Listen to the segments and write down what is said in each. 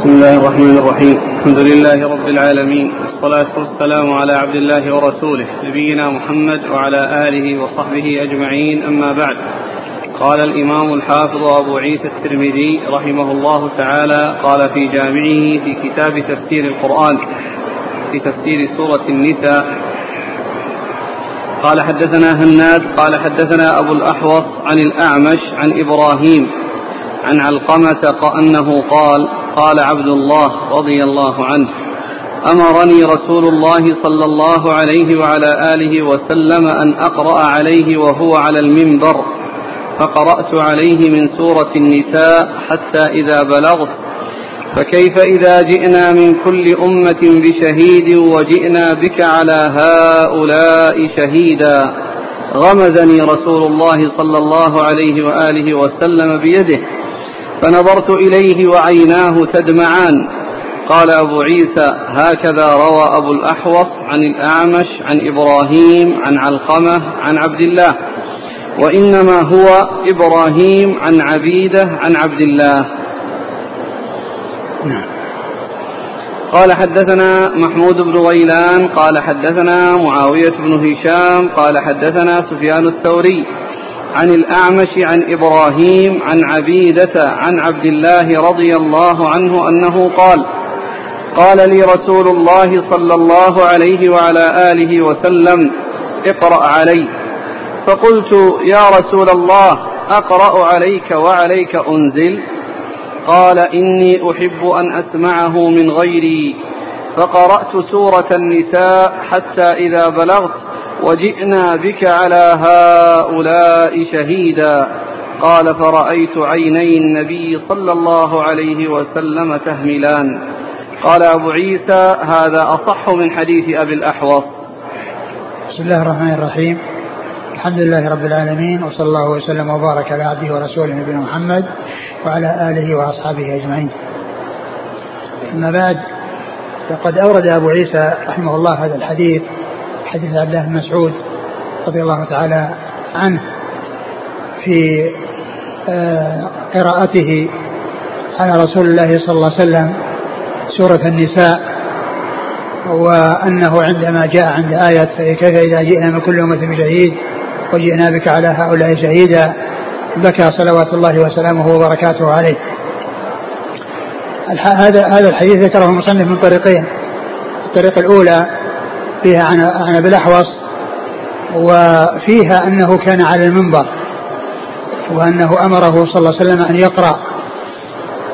بسم الله الرحمن الرحيم الحمد لله رب العالمين والصلاة والسلام على عبد الله ورسوله نبينا محمد وعلى آله وصحبه أجمعين أما بعد قال الإمام الحافظ أبو عيسى الترمذي رحمه الله تعالى قال في جامعه في كتاب تفسير القرآن في تفسير سورة النساء قال حدثنا هناد قال حدثنا أبو الأحوص عن الأعمش عن إبراهيم عن علقمة أنه قال قال عبد الله رضي الله عنه أمرني رسول الله صلى الله عليه وعلى آله وسلم أن أقرأ عليه وهو على المنبر فقرأت عليه من سورة النساء حتى إذا بلغت فكيف إذا جئنا من كل أمة بشهيد وجئنا بك على هؤلاء شهيدا؟ غمزني رسول الله صلى الله عليه وآله وسلم بيده فنظرت إليه وعيناه تدمعان. قال أبو عيسى هكذا روى أبو الأحوص عن الأعمش عن إبراهيم عن علقمة عن عبد الله. وإنما هو إبراهيم عن عبيدة عن عبد الله. نعم. قال حدثنا محمود بن غيلان قال حدثنا معاوية بن هشام قال حدثنا سفيان الثوري. عن الأعمش عن إبراهيم عن عبيدة عن عبد الله رضي الله عنه أنه قال قال لي رسول الله صلى الله عليه وعلى آله وسلم اقرأ علي. فقلت يا رسول الله أقرأ عليك وعليك أنزل؟ قال إني أحب أن أسمعه من غيري. فقرأت سورة النساء حتى إذا بلغت وجئنا بك على هؤلاء شهيدا. قال فرأيت عيني النبي صلى الله عليه وسلم تهملان. قال أبو عيسى هذا أصح من حديث أبي الأحوص. بسم الله الرحمن الرحيم. الحمد لله رب العالمين وصلى الله وسلم وبارك على عبده ورسوله نبينا محمد وعلى آله وأصحابه أجمعين. أما بعد فقد أورد أبو عيسى رحمه الله هذا الحديث حديث عبد الله بن مسعود رضي الله تعالى عنه في آه، قراءته على رسول الله صلى الله عليه وسلم سورة النساء وأنه عندما جاء عند آية كيف إذا جئنا من كل أمة بشهيد وجئنا بك على هؤلاء شهيدا بكى صلوات الله وسلامه وبركاته عليه. هذا هذا الحديث ذكره المصنف من طريقين الطريقة الأولى فيها عن عن أبي الأحوص وفيها أنه كان على المنبر وأنه أمره صلى الله عليه وسلم أن يقرأ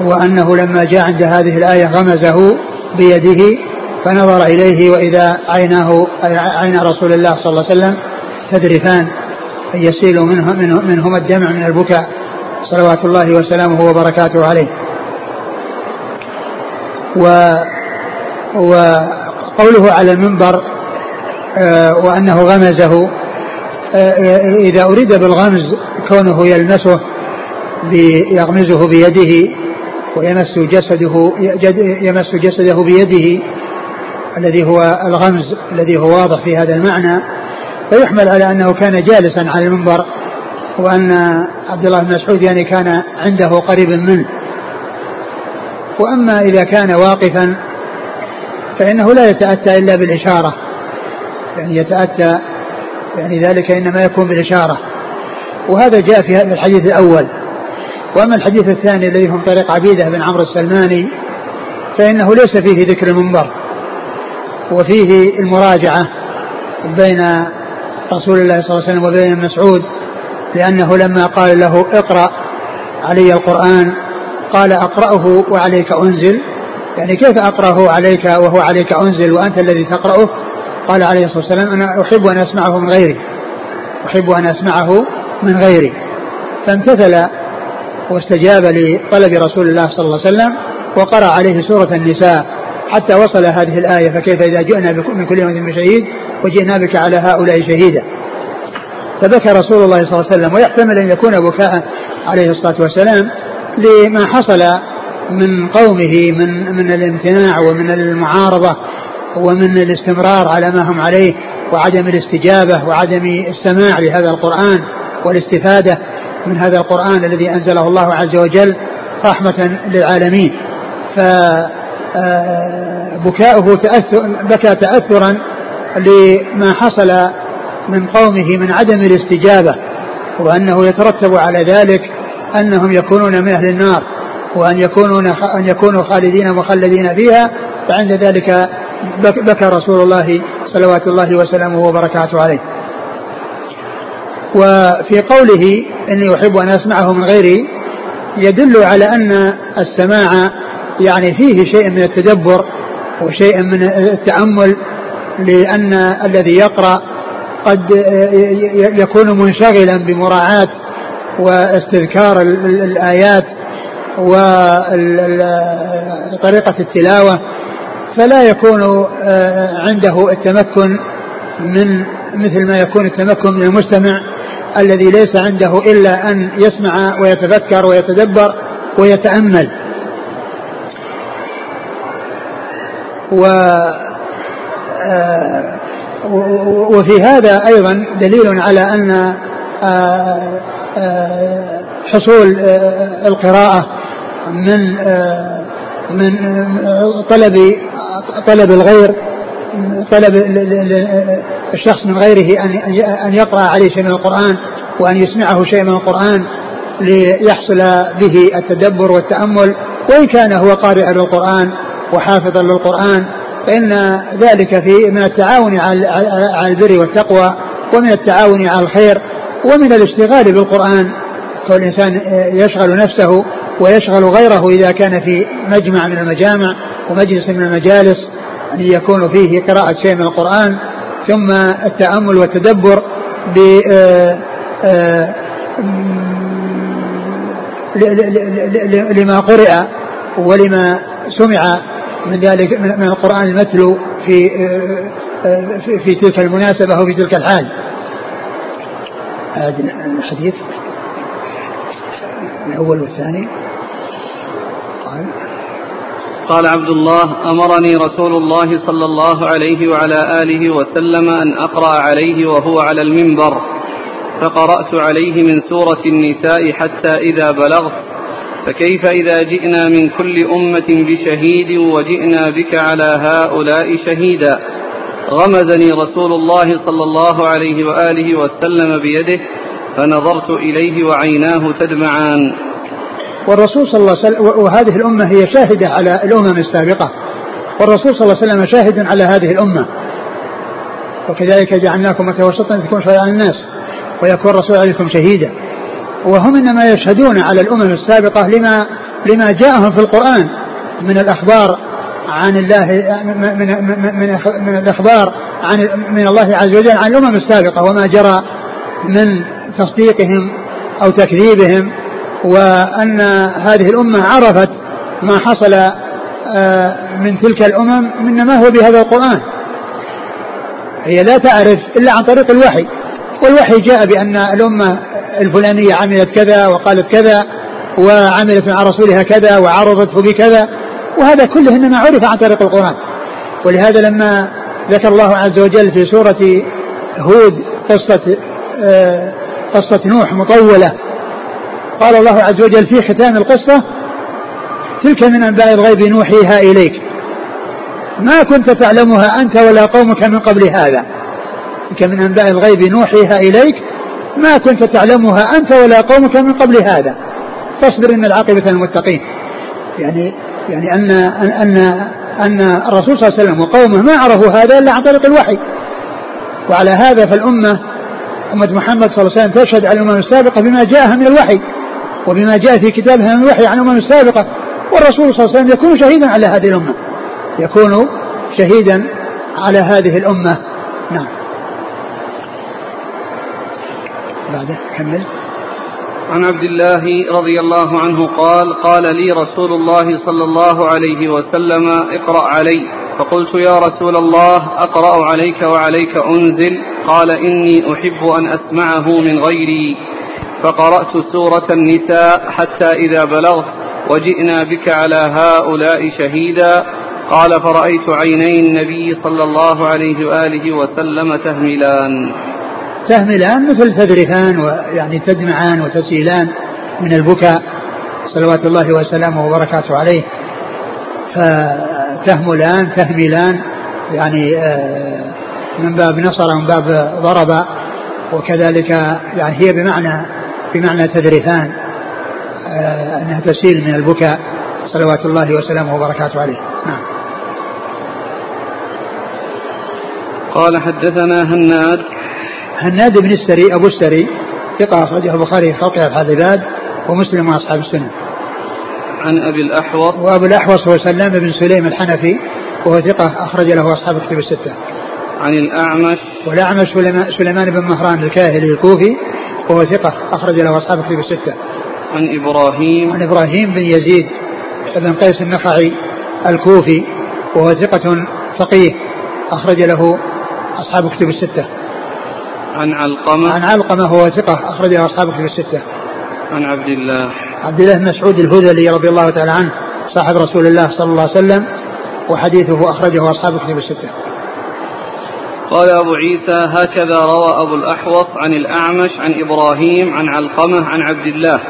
وأنه لما جاء عند هذه الآية غمزه بيده فنظر إليه وإذا عيناه عين رسول الله صلى الله عليه وسلم تذرفان يسيل منه منهما الدمع من البكاء. صلوات الله وسلامه وبركاته عليه. و وقوله على المنبر وأنه غمزه. آه، إذا أريد بالغمز كونه يلمسه يغمزه بيده ويمس جسده يمس جسده بيده الذي هو الغمز الذي هو واضح في هذا المعنى فيحمل على أنه كان جالسا على المنبر وأن عبد الله بن مسعود يعني كان عنده قريبا منه. وأما إذا كان واقفا فإنه لا يتأتى إلا بالإشارة. يعني يتأتى يعني ذلك إنما يكون بالإشارة وهذا جاء في هذا الحديث الأول. وأما الحديث الثاني الذي هم طريق عبيدة بن عمرو السلماني فإنه ليس فيه ذكر المنبر وفيه المراجعة بين رسول الله صلى الله عليه وسلم وبين مسعود لأنه لما قال له اقرأ علي القرآن قال أقرأه وعليك أنزل يعني كيف أقرأه عليك وهو عليك أنزل وأنت الذي تقرأه؟ قال عليه الصلاة والسلام أنا أحب أن أسمعه من غيري. أحب أن أسمعه من غيري. فامتثل واستجاب لطلب رسول الله صلى الله عليه وسلم وقرأ عليه سورة النساء حتى وصل هذه الآية فكيف إذا جئنا من كل يوم بشهيد وجئنا بك على هؤلاء شهيدا. فبكى رسول الله صلى الله عليه وسلم ويحتمل أن يكون بكاء عليه الصلاة والسلام لما حصل من قومه من من الامتناع ومن المعارضة ومن الاستمرار على ما هم عليه وعدم الاستجابة وعدم السماع لهذا القرآن والاستفادة من هذا القرآن الذي أنزله الله عز وجل رحمة للعالمين. فبكاؤه تأثر بكى تأثرا لما حصل من قومه من عدم الاستجابة وأنه يترتب على ذلك أنهم يكونون من أهل النار وأن يكونون أن يكونوا خالدين مخلدين فيها فعند ذلك بكى رسول الله صلوات الله وسلامه وبركاته عليه. وفي قوله إني أحب أن أسمعه من غيري يدل على أن السماع يعني فيه شيء من التدبر وشيء من التأمل لأن الذي يقرأ قد يكون منشغلا بمراعاة واستذكار الآيات وطريقة التلاوة. فلا يكون عنده التمكن من مثل ما يكون التمكن من المستمع الذي ليس عنده إلا أن يسمع ويتفكر ويتدبر ويتأمل. و آه، وفي هذا أيضا دليل على أن آه، آه، حصول القراءة من من طلب طلب الغير طلب الشخص من غيره أن أن يقرأ عليه شيء من القرآن وأن يسمعه شيء من القرآن ليحصل به التدبر والتأمل. وإن كان هو قارئا للقرآن وحافظا للقرآن فإن ذلك في من التعاون على البر والتقوى ومن التعاون على الخير ومن الاشتغال بالقرآن. كل انسان يشغل نفسه ويشغل غيره إذا كان في مجمع من المجامع. ومجلس من المجالس أن يكون فيه قراءة شيء من القرآن ثم التأمل والتدبر ب آه، آه، لما قرئ ولما سمع من ذلك من القرآن المتلو في آه، في تلك المناسبة وفي تلك الحال. هذا الحديث الأول والثاني قال قال عبد الله أمرني رسول الله صلى الله عليه وعلى آله وسلم أن أقرأ عليه وهو على المنبر فقرأت عليه من سورة النساء حتى إذا بلغت فكيف إذا جئنا من كل أمة بشهيد وجئنا بك على هؤلاء شهيدا؟ غمزني رسول الله صلى الله عليه وآله وسلم بيده فنظرت إليه وعيناه تدمعان. والرسول صلى الله عليه وسلم وهذه الأمة هي شاهدة على الأمم السابقة. والرسول صلى الله عليه وسلم شاهد على هذه الأمة. وكذلك جعلناكم متوسطا تكون شهداء على الناس ويكون الرسول عليكم شهيدا. وهم إنما يشهدون على الأمم السابقة لما لما جاءهم في القرآن من الأخبار عن الله من من, من الأخبار عن من الله عز وجل عن الأمم السابقة وما جرى من تصديقهم أو تكذيبهم وأن هذه الأمة عرفت ما حصل آه، من تلك الأمم إنما هو بهذا القرآن. هي لا تعرف إلا عن طريق الوحي. والوحي جاء بأن الأمة الفلانية عملت كذا وقالت كذا وعملت مع رسولها كذا وعرضته بكذا وهذا كله إنما عرف عن طريق القرآن. ولهذا لما ذكر الله عز وجل في سورة هود قصة آه، قصة نوح مطولة قال الله عز وجل في ختام القصة تلك من أنباء الغيب نوحيها إليك. ما كنت تعلمها أنت ولا قومك من قبل هذا. تلك من أنباء الغيب نوحيها إليك. ما كنت تعلمها أنت ولا قومك من قبل هذا. فاصبر إن العاقبة للمتقين. يعني يعني أن أن أن الرسول صلى الله عليه وسلم وقومه ما عرفوا هذا إلا عن طريق الوحي. وعلى هذا فالأمة أمة محمد صلى الله عليه وسلم تشهد على الأمم السابقة بما جاءها من الوحي. وبما جاء في كتابها من الوحي عن الأمم السابقة والرسول صلى الله عليه وسلم يكون شهيدا على هذه الأمة. يكون شهيدا على هذه الأمة. نعم. بعده كمل. عن عبد الله رضي الله عنه قال قال لي رسول الله صلى الله عليه وسلم اقرأ علي. فقلت يا رسول الله أقرأ عليك وعليك أنزل. قال إني أحب أن أسمعه من غيري. فقرأت سورة النساء حتى إذا بلغت وجئنا بك على هؤلاء شهيدا. قال فرأيت عيني النبي صلى الله عليه وآله وسلم تهملان. تهملان مثل تذرفان ويعني تدمعان وتسيلان من البكاء. صلوات الله وسلامه وبركاته عليه. فتهملان تهملان يعني آه، من باب نصر من باب ضرب وكذلك يعني هي بمعنى بمعنى تذرفان آه، أنها تسيل من البكاء. صلوات الله وسلامه وبركاته عليه. نعم. قال حدثنا هناد. هناد بن السري أبو السري ثقة أخرجه البخاري في خلق أفعال العباد ومسلم وأصحاب السنة. عن أبي الأحوص. وأبو الأحوص هو سلام بن سليم الحنفي وهو ثقة أخرج له أصحاب الكتب الستة. عن الأعمش. والأعمش سليمان بن مهران الكاهلي الكوفي وهو ثقة أخرج له أصحاب الكتب الستة. عن إبراهيم عن إبراهيم بن يزيد بن قيس النخعي الكوفي وهو ثقة فقيه أخرج له أصحاب الكتب الستة. عن علقمة عن علقمة هو ثقة أخرج له أصحاب الكتب الستة. عن عبد الله عبد الله بن مسعود الهذلي رضي الله تعالى عنه صاحب رسول الله صلى الله عليه وسلم وحديثه أخرجه أصحاب الكتب الستة. قال أبو عيسى هكذا روى أبو الأحوص عن الأعمش عن إبراهيم عن علقمة عن عبد الله.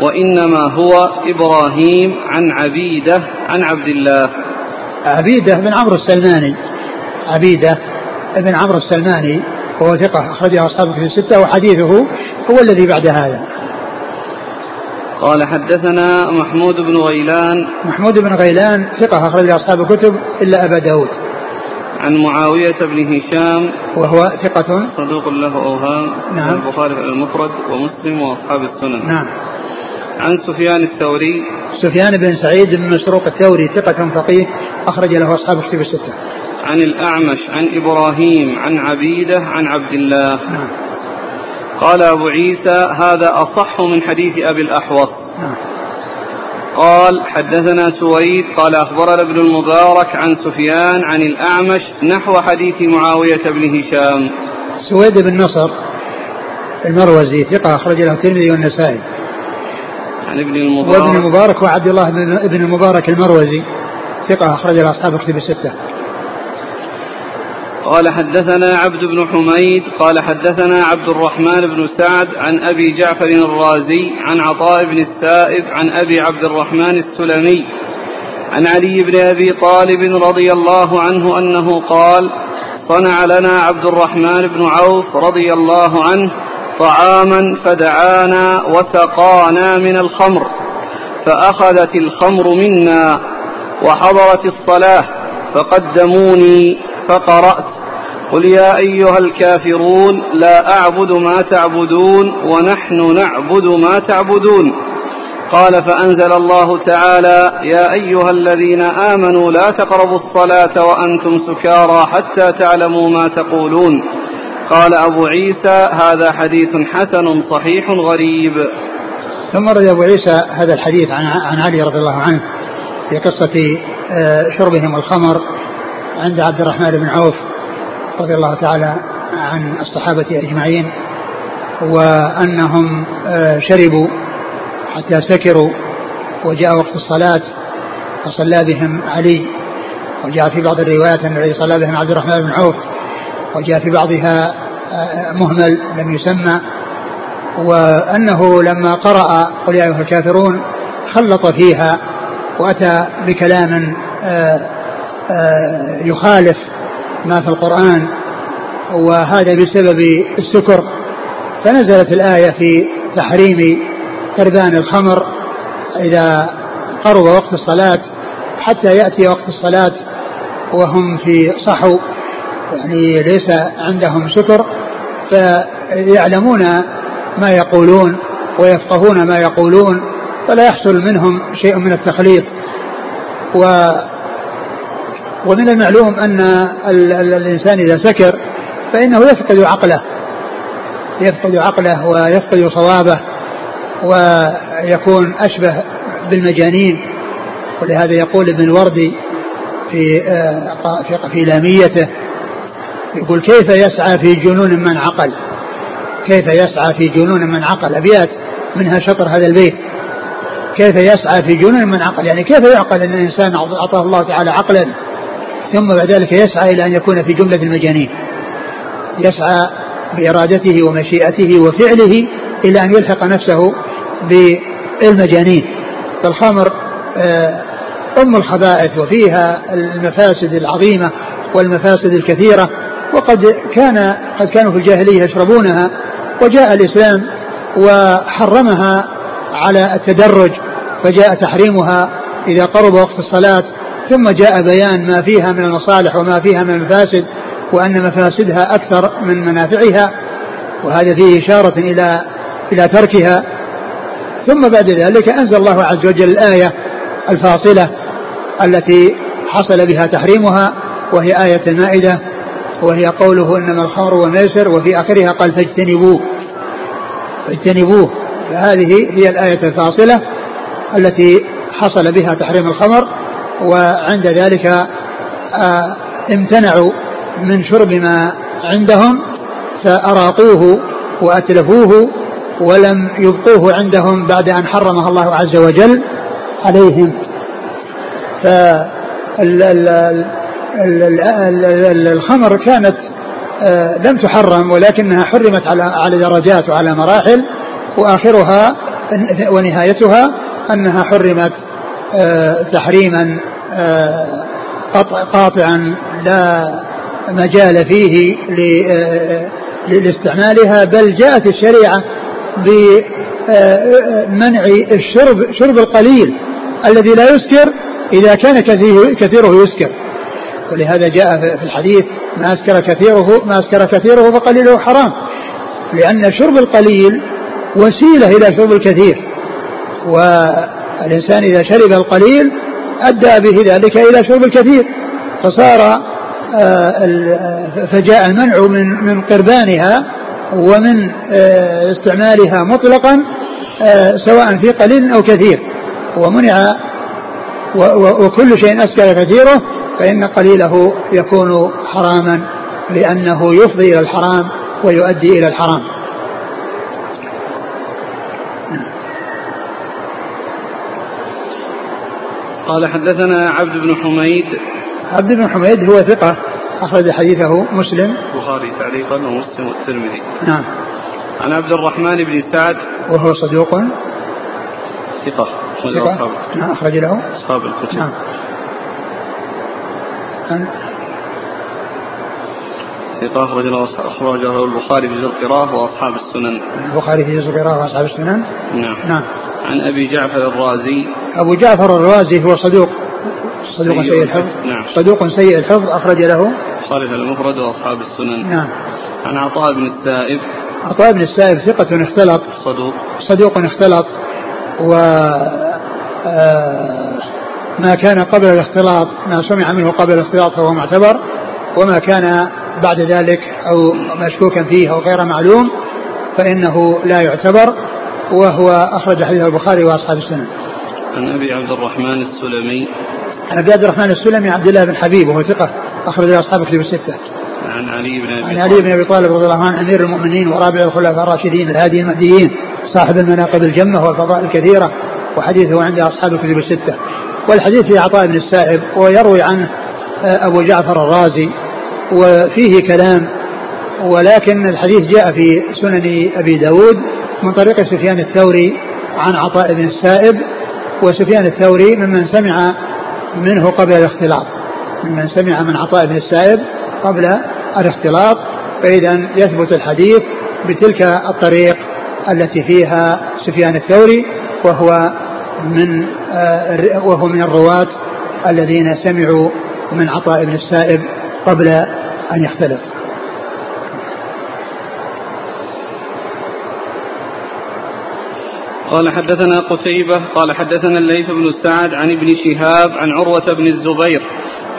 وإنما هو إبراهيم عن عبيدة عن عبد الله. عبيدة بن عمرو السلماني. عبيدة بن عمرو السلماني وهو ثقة أخرجه أصحاب في الستة وحديثه هو الذي بعد هذا. قال حدثنا محمود بن غيلان. محمود بن غيلان ثقة أخرج أصحاب الكتب إلا أبا داود. عن معاوية بن هشام. وهو ثقة؟ صدوق له أوهام. نعم. البخاري المفرد ومسلم وأصحاب السنن. نعم. عن سفيان الثوري. سفيان بن سعيد بن مسروق الثوري ثقة فقيه أخرج له أصحاب الكتب الستة. عن الأعمش عن إبراهيم عن عبيدة عن عبد الله. نعم. قال أبو عيسى هذا أصح من حديث أبي الأحوص. نعم. قال حدثنا سويد قال أخبرنا ابن المبارك عن سفيان عن الأعمش نحو حديث معاوية بن هشام. سويد بن نصر المروزي ثقة أخرج له الترمذي والنسائي. عن ابن المبارك. وابن المبارك وعبد الله بن ابن المبارك المروزي ثقة أخرج له أصحاب الكتب الستة. قال حدثنا عبد بن حميد قال حدثنا عبد الرحمن بن سعد عن أبي جعفر الرازي عن عطاء بن السائب عن أبي عبد الرحمن السلمي عن علي بن أبي طالب رضي الله عنه أنه قال صنع لنا عبد الرحمن بن عوف رضي الله عنه طعاما فدعانا وسقانا من الخمر فأخذت الخمر منا وحضرت الصلاة فقدموني فقرأت. قل يا أيها الكافرون لا أعبد ما تعبدون ونحن نعبد ما تعبدون. قال فأنزل الله تعالى يا أيها الذين آمنوا لا تقربوا الصلاة وأنتم سكارى حتى تعلموا ما تقولون. قال أبو عيسى هذا حديث حسن صحيح غريب. ثم رد أبو عيسى هذا الحديث عن عن علي رضي الله عنه في قصة آه، شربهم الخمر. عند عبد الرحمن بن عوف رضي الله تعالى عن الصحابة أجمعين وأنهم آه، شربوا حتى سكروا وجاء وقت الصلاة فصلى بهم علي وجاء في بعض الروايات أن الذي صلى بهم عبد الرحمن بن عوف وجاء في بعضها آه، مهمل لم يسمى وأنه لما قرأ قل يا أيها الكافرون خلط فيها وأتى بكلام آه، يخالف ما في القرآن وهذا بسبب السكر. فنزلت الآية في تحريم قربان الخمر إذا قرب وقت الصلاة حتى يأتي وقت الصلاة وهم في صحو يعني ليس عندهم سكر فيعلمون ما يقولون ويفقهون ما يقولون فلا يحصل منهم شيء من التخليط. و ومن المعلوم أن الإنسان إذا سكر فإنه يفقد عقله. يفقد عقله ويفقد صوابه ويكون أشبه بالمجانين. ولهذا يقول ابن الوردي في آه، في في لاميته يقول كيف يسعى في جنون من عقل؟ كيف يسعى في جنون من عقل؟ أبيات منها شطر هذا البيت. كيف يسعى في جنون من عقل؟ يعني كيف يعقل أن الإنسان أعطاه الله تعالى عقلا؟ ثم بعد ذلك يسعى إلى أن يكون في جملة المجانين. يسعى بإرادته ومشيئته وفعله إلى أن يلحق نفسه بالمجانين. فالخمر آه، أم الخبائث وفيها المفاسد العظيمة والمفاسد الكثيرة وقد كان قد كانوا في الجاهلية يشربونها وجاء الإسلام وحرمها على التدرج فجاء تحريمها إذا قرب وقت الصلاة ثم جاء بيان ما فيها من المصالح وما فيها من المفاسد وأن مفاسدها أكثر من منافعها وهذا فيه إشارة إلى إلى تركها. ثم بعد ذلك أنزل الله عز وجل الآية الفاصلة التي حصل بها تحريمها وهي آية المائدة وهي قوله إنما الخمر والميسر وفي آخرها قال فاجتنبوه. فاجتنبوه. فهذه هي الآية الفاصلة التي حصل بها تحريم الخمر. وعند ذلك آه، امتنعوا من شرب ما عندهم فأراقوه وأتلفوه ولم يبقوه عندهم بعد أن حرمها الله عز وجل عليهم. فالخمر كانت آه، لم تحرم ولكنها حرمت على على درجات وعلى مراحل وآخرها ونهايتها أنها حرمت آه، تحريما قاطعا لا مجال فيه لاستعمالها بل جاءت الشريعة بمنع الشرب شرب القليل الذي لا يسكر إذا كان كثيره يسكر. ولهذا جاء في الحديث ما أسكر كثيره ما أسكر كثيره فقليله حرام لأن شرب القليل وسيلة إلى شرب الكثير. والإنسان إذا شرب القليل أدى به ذلك إلى شرب الكثير فصار آه، فجاء المنع من من قربانها ومن آه، استعمالها مطلقا آه، سواء في قليل أو كثير. ومنع وكل شيء أسكر كثيره فإن قليله يكون حراما لأنه يفضي إلى الحرام ويؤدي إلى الحرام. قال حدثنا عبد بن حميد. عبد بن حميد هو ثقة أخرج حديثه مسلم. البخاري تعليقا ومسلم والترمذي. نعم. عن عبد الرحمن بن سعد. وهو صدوق. ثقة. ثقة؟ نعم أخرج له. أصحاب الكتب. نعم. ثقة أخرج له أخرجه البخاري في جزء القراءة وأصحاب السنن. البخاري في جزء القراءة وأصحاب السنن. نعم. نعم. عن أبي جعفر الرازي. أبو جعفر الرازي هو صدوق صدوق سيء الحفظ. نعم. صدوق سيء الحفظ أخرج له. خالف المفرد وأصحاب السنن. نعم. عن عطاء بن السائب. عطاء بن السائب ثقة اختلط. صدوق. صدوق اختلط و آه، ما كان قبل الاختلاط ما سمع منه قبل الاختلاط فهو معتبر وما كان بعد ذلك أو مشكوكا فيه أو غير معلوم فإنه لا يعتبر وهو أخرج حديث البخاري وأصحاب السنن عن أبي عبد الرحمن السلمي. عن أبي عبد الرحمن السلمي عبد الله بن حبيب وهو ثقة أخرج له أصحاب كتب الستة. عن علي بن أبي عن علي بن أبي طالب رضي الله عنه أمير المؤمنين ورابع الخلفاء الراشدين الهادي المهديين صاحب المناقب الجمة والفضائل الكثيرة وحديثه عند أصحاب الكتب الستة. والحديث في عطاء بن السائب ويروي عنه آه، أبو جعفر الرازي وفيه كلام ولكن الحديث جاء في سنن أبي داود من طريق سفيان الثوري عن عطاء بن السائب وسفيان الثوري ممن سمع منه قبل الاختلاط. ممن سمع من عطاء بن السائب قبل الاختلاط. فإذا يثبت الحديث بتلك الطريق التي فيها سفيان الثوري وهو من آه، وهو من الرواة الذين سمعوا من عطاء بن السائب قبل أن يختلط. قال حدثنا قتيبة قال حدثنا الليث بن سعد عن ابن شهاب عن عروة بن الزبير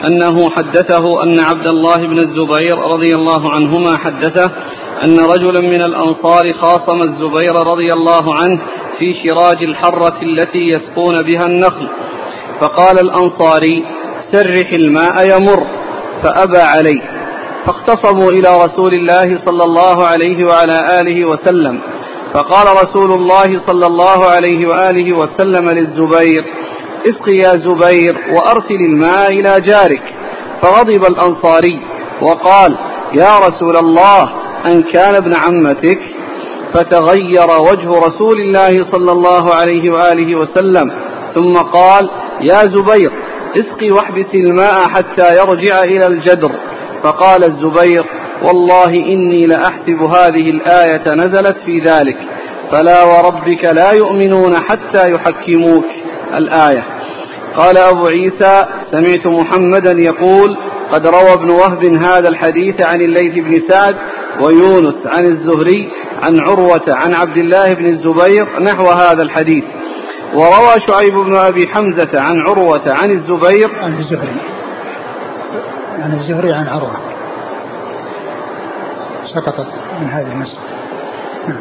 أنه حدثه أن عبد الله بن الزبير رضي الله عنهما حدثه أن رجلا من الأنصار خاصم الزبير رضي الله عنه في شراج الحرة التي يسقون بها النخل. فقال الأنصاري سرح الماء يمر فأبى عليه. فاختصموا إلى رسول الله صلى الله عليه وعلى آله وسلم. فقال رسول الله صلى الله عليه وآله وسلم للزبير اسق يا زبير وأرسل الماء إلى جارك. فغضب الأنصاري وقال يا رسول الله أن كان ابن عمتك؟ فتغير وجه رسول الله صلى الله عليه وآله وسلم ثم قال يا زبير اسقي واحبس الماء حتى يرجع إلى الجدر. فقال الزبير والله إني لأحسب هذه الآية نزلت في ذلك. فلا وربك لا يؤمنون حتى يحكموك. الآية. قال أبو عيسى سمعت محمدا يقول قد روى ابن وهب هذا الحديث عن الليث بن سعد ويونس عن الزهري عن عروة عن عبد الله بن الزبير نحو هذا الحديث. وروى شعيب بن أبي حمزة عن عروة عن الزبير عن الزهري. عن الزهري عن عروة. سقطت من هذه المسألة. نعم.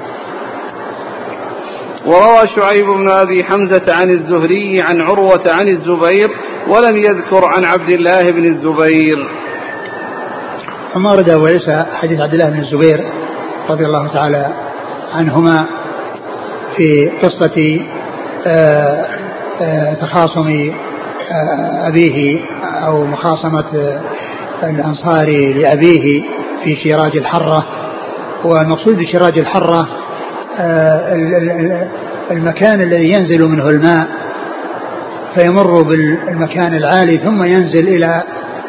وروى شعيب بن أبي حمزة عن الزهري عن عروة عن الزبير ولم يذكر عن عبد الله بن الزبير. ثم ورد أبو عيسى حديث عبد الله بن الزبير رضي الله تعالى عنهما في قصة آه، آه، تخاصم آه، أبيه أو مخاصمة الأنصاري لأبيه. في شراج الحرة والمقصود بشراج الحرة المكان الذي ينزل منه الماء فيمر بالمكان العالي ثم ينزل إلى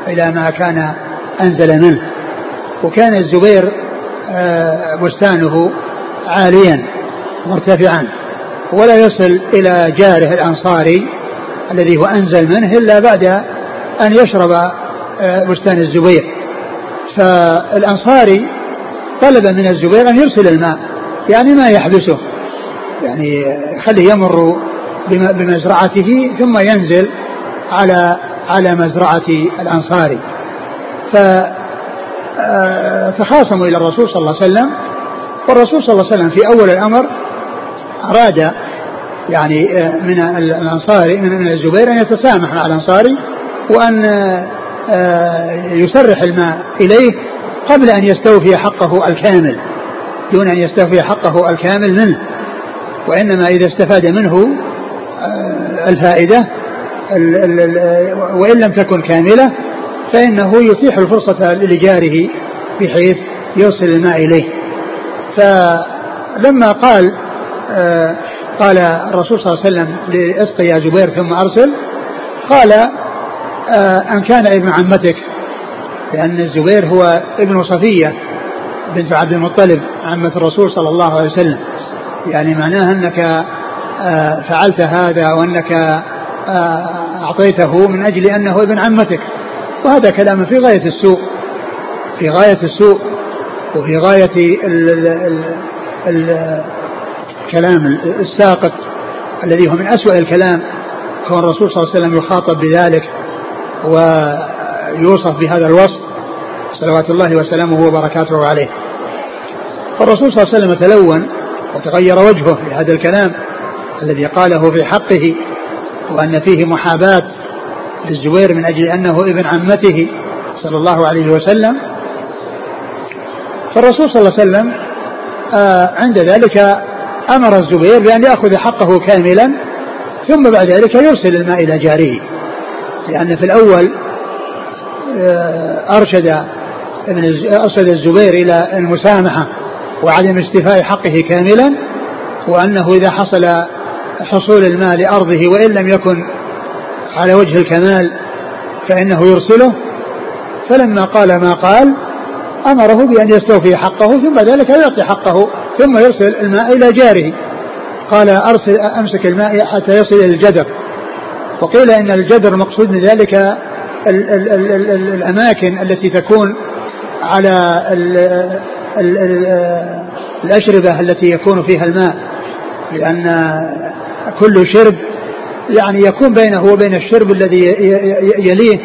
إلى ما كان أنزل منه. وكان الزبير بستانه عاليا مرتفعا ولا يصل إلى جاره الأنصاري الذي هو أنزل منه إلا بعد أن يشرب آه، بستان الزبير. فالأنصاري طلب من الزبير أن يرسل الماء يعني ما يحبسه يعني خليه يمر بمزرعته ثم ينزل على على مزرعة الأنصاري. فتخاصموا آه، إلى الرسول صلى الله عليه وسلم والرسول صلى الله عليه وسلم في أول الأمر أراد يعني آه، من الأنصاري من الزبير أن يتسامح مع الأنصاري وأن آه، يسرح الماء إليه قبل أن يستوفي حقه الكامل دون أن يستوفي حقه الكامل منه. وإنما إذا استفاد منه آه، الفائدة وإن لم تكن كاملة فإنه يتيح الفرصة لجاره بحيث يوصل الماء إليه. فلما قال آه، قال الرسول صلى الله عليه وسلم لاسقي يا زبير ثم أرسل قال آه، أن كان ابن عمتك لأن الزبير هو ابن صفية بنت عبد المطلب عمة الرسول صلى الله عليه وسلم. يعني معناه أنك آه، فعلت هذا وأنك أعطيته من أجل أنه ابن عمتك. وهذا كلام في غاية السوء في غاية السوء وفي ال الكلام الساقط الذي هو من أسوأ الكلام كون الرسول صلى الله عليه وسلم يخاطب بذلك. ويوصف بهذا الوصف صلوات الله وسلامه وبركاته عليه. فالرسول صلى الله عليه وسلم تلون وتغير وجهه في هذا الكلام الذي قاله في حقه وأن فيه محاباة للزبير من أجل أنه ابن عمته صلى الله عليه وسلم. فالرسول صلى الله عليه وسلم آه، عند ذلك أمر الزبير بأن يأخذ حقه كاملا ثم بعد ذلك يرسل الماء إلى جاره. لأن في الأول آه، أرشد ابن أرشد الزبير إلى المسامحة وعدم استيفاء حقه كاملا وأنه إذا حصل حصول الماء لأرضه وإن لم يكن على وجه الكمال فإنه يرسله فلما قال ما قال أمره بأن يستوفي حقه ثم ذلك يعطي حقه ثم يرسل الماء إلى جاره. قال أرسل أمسك الماء حتى يصل إلى الجدر. وقيل إن الجدر مقصود من ذلك ال ال ال ال ال الأماكن التي تكون على ال ال ال الأشربة التي يكون فيها الماء لأن كل شرب يعني يكون بينه وبين الشرب الذي يليه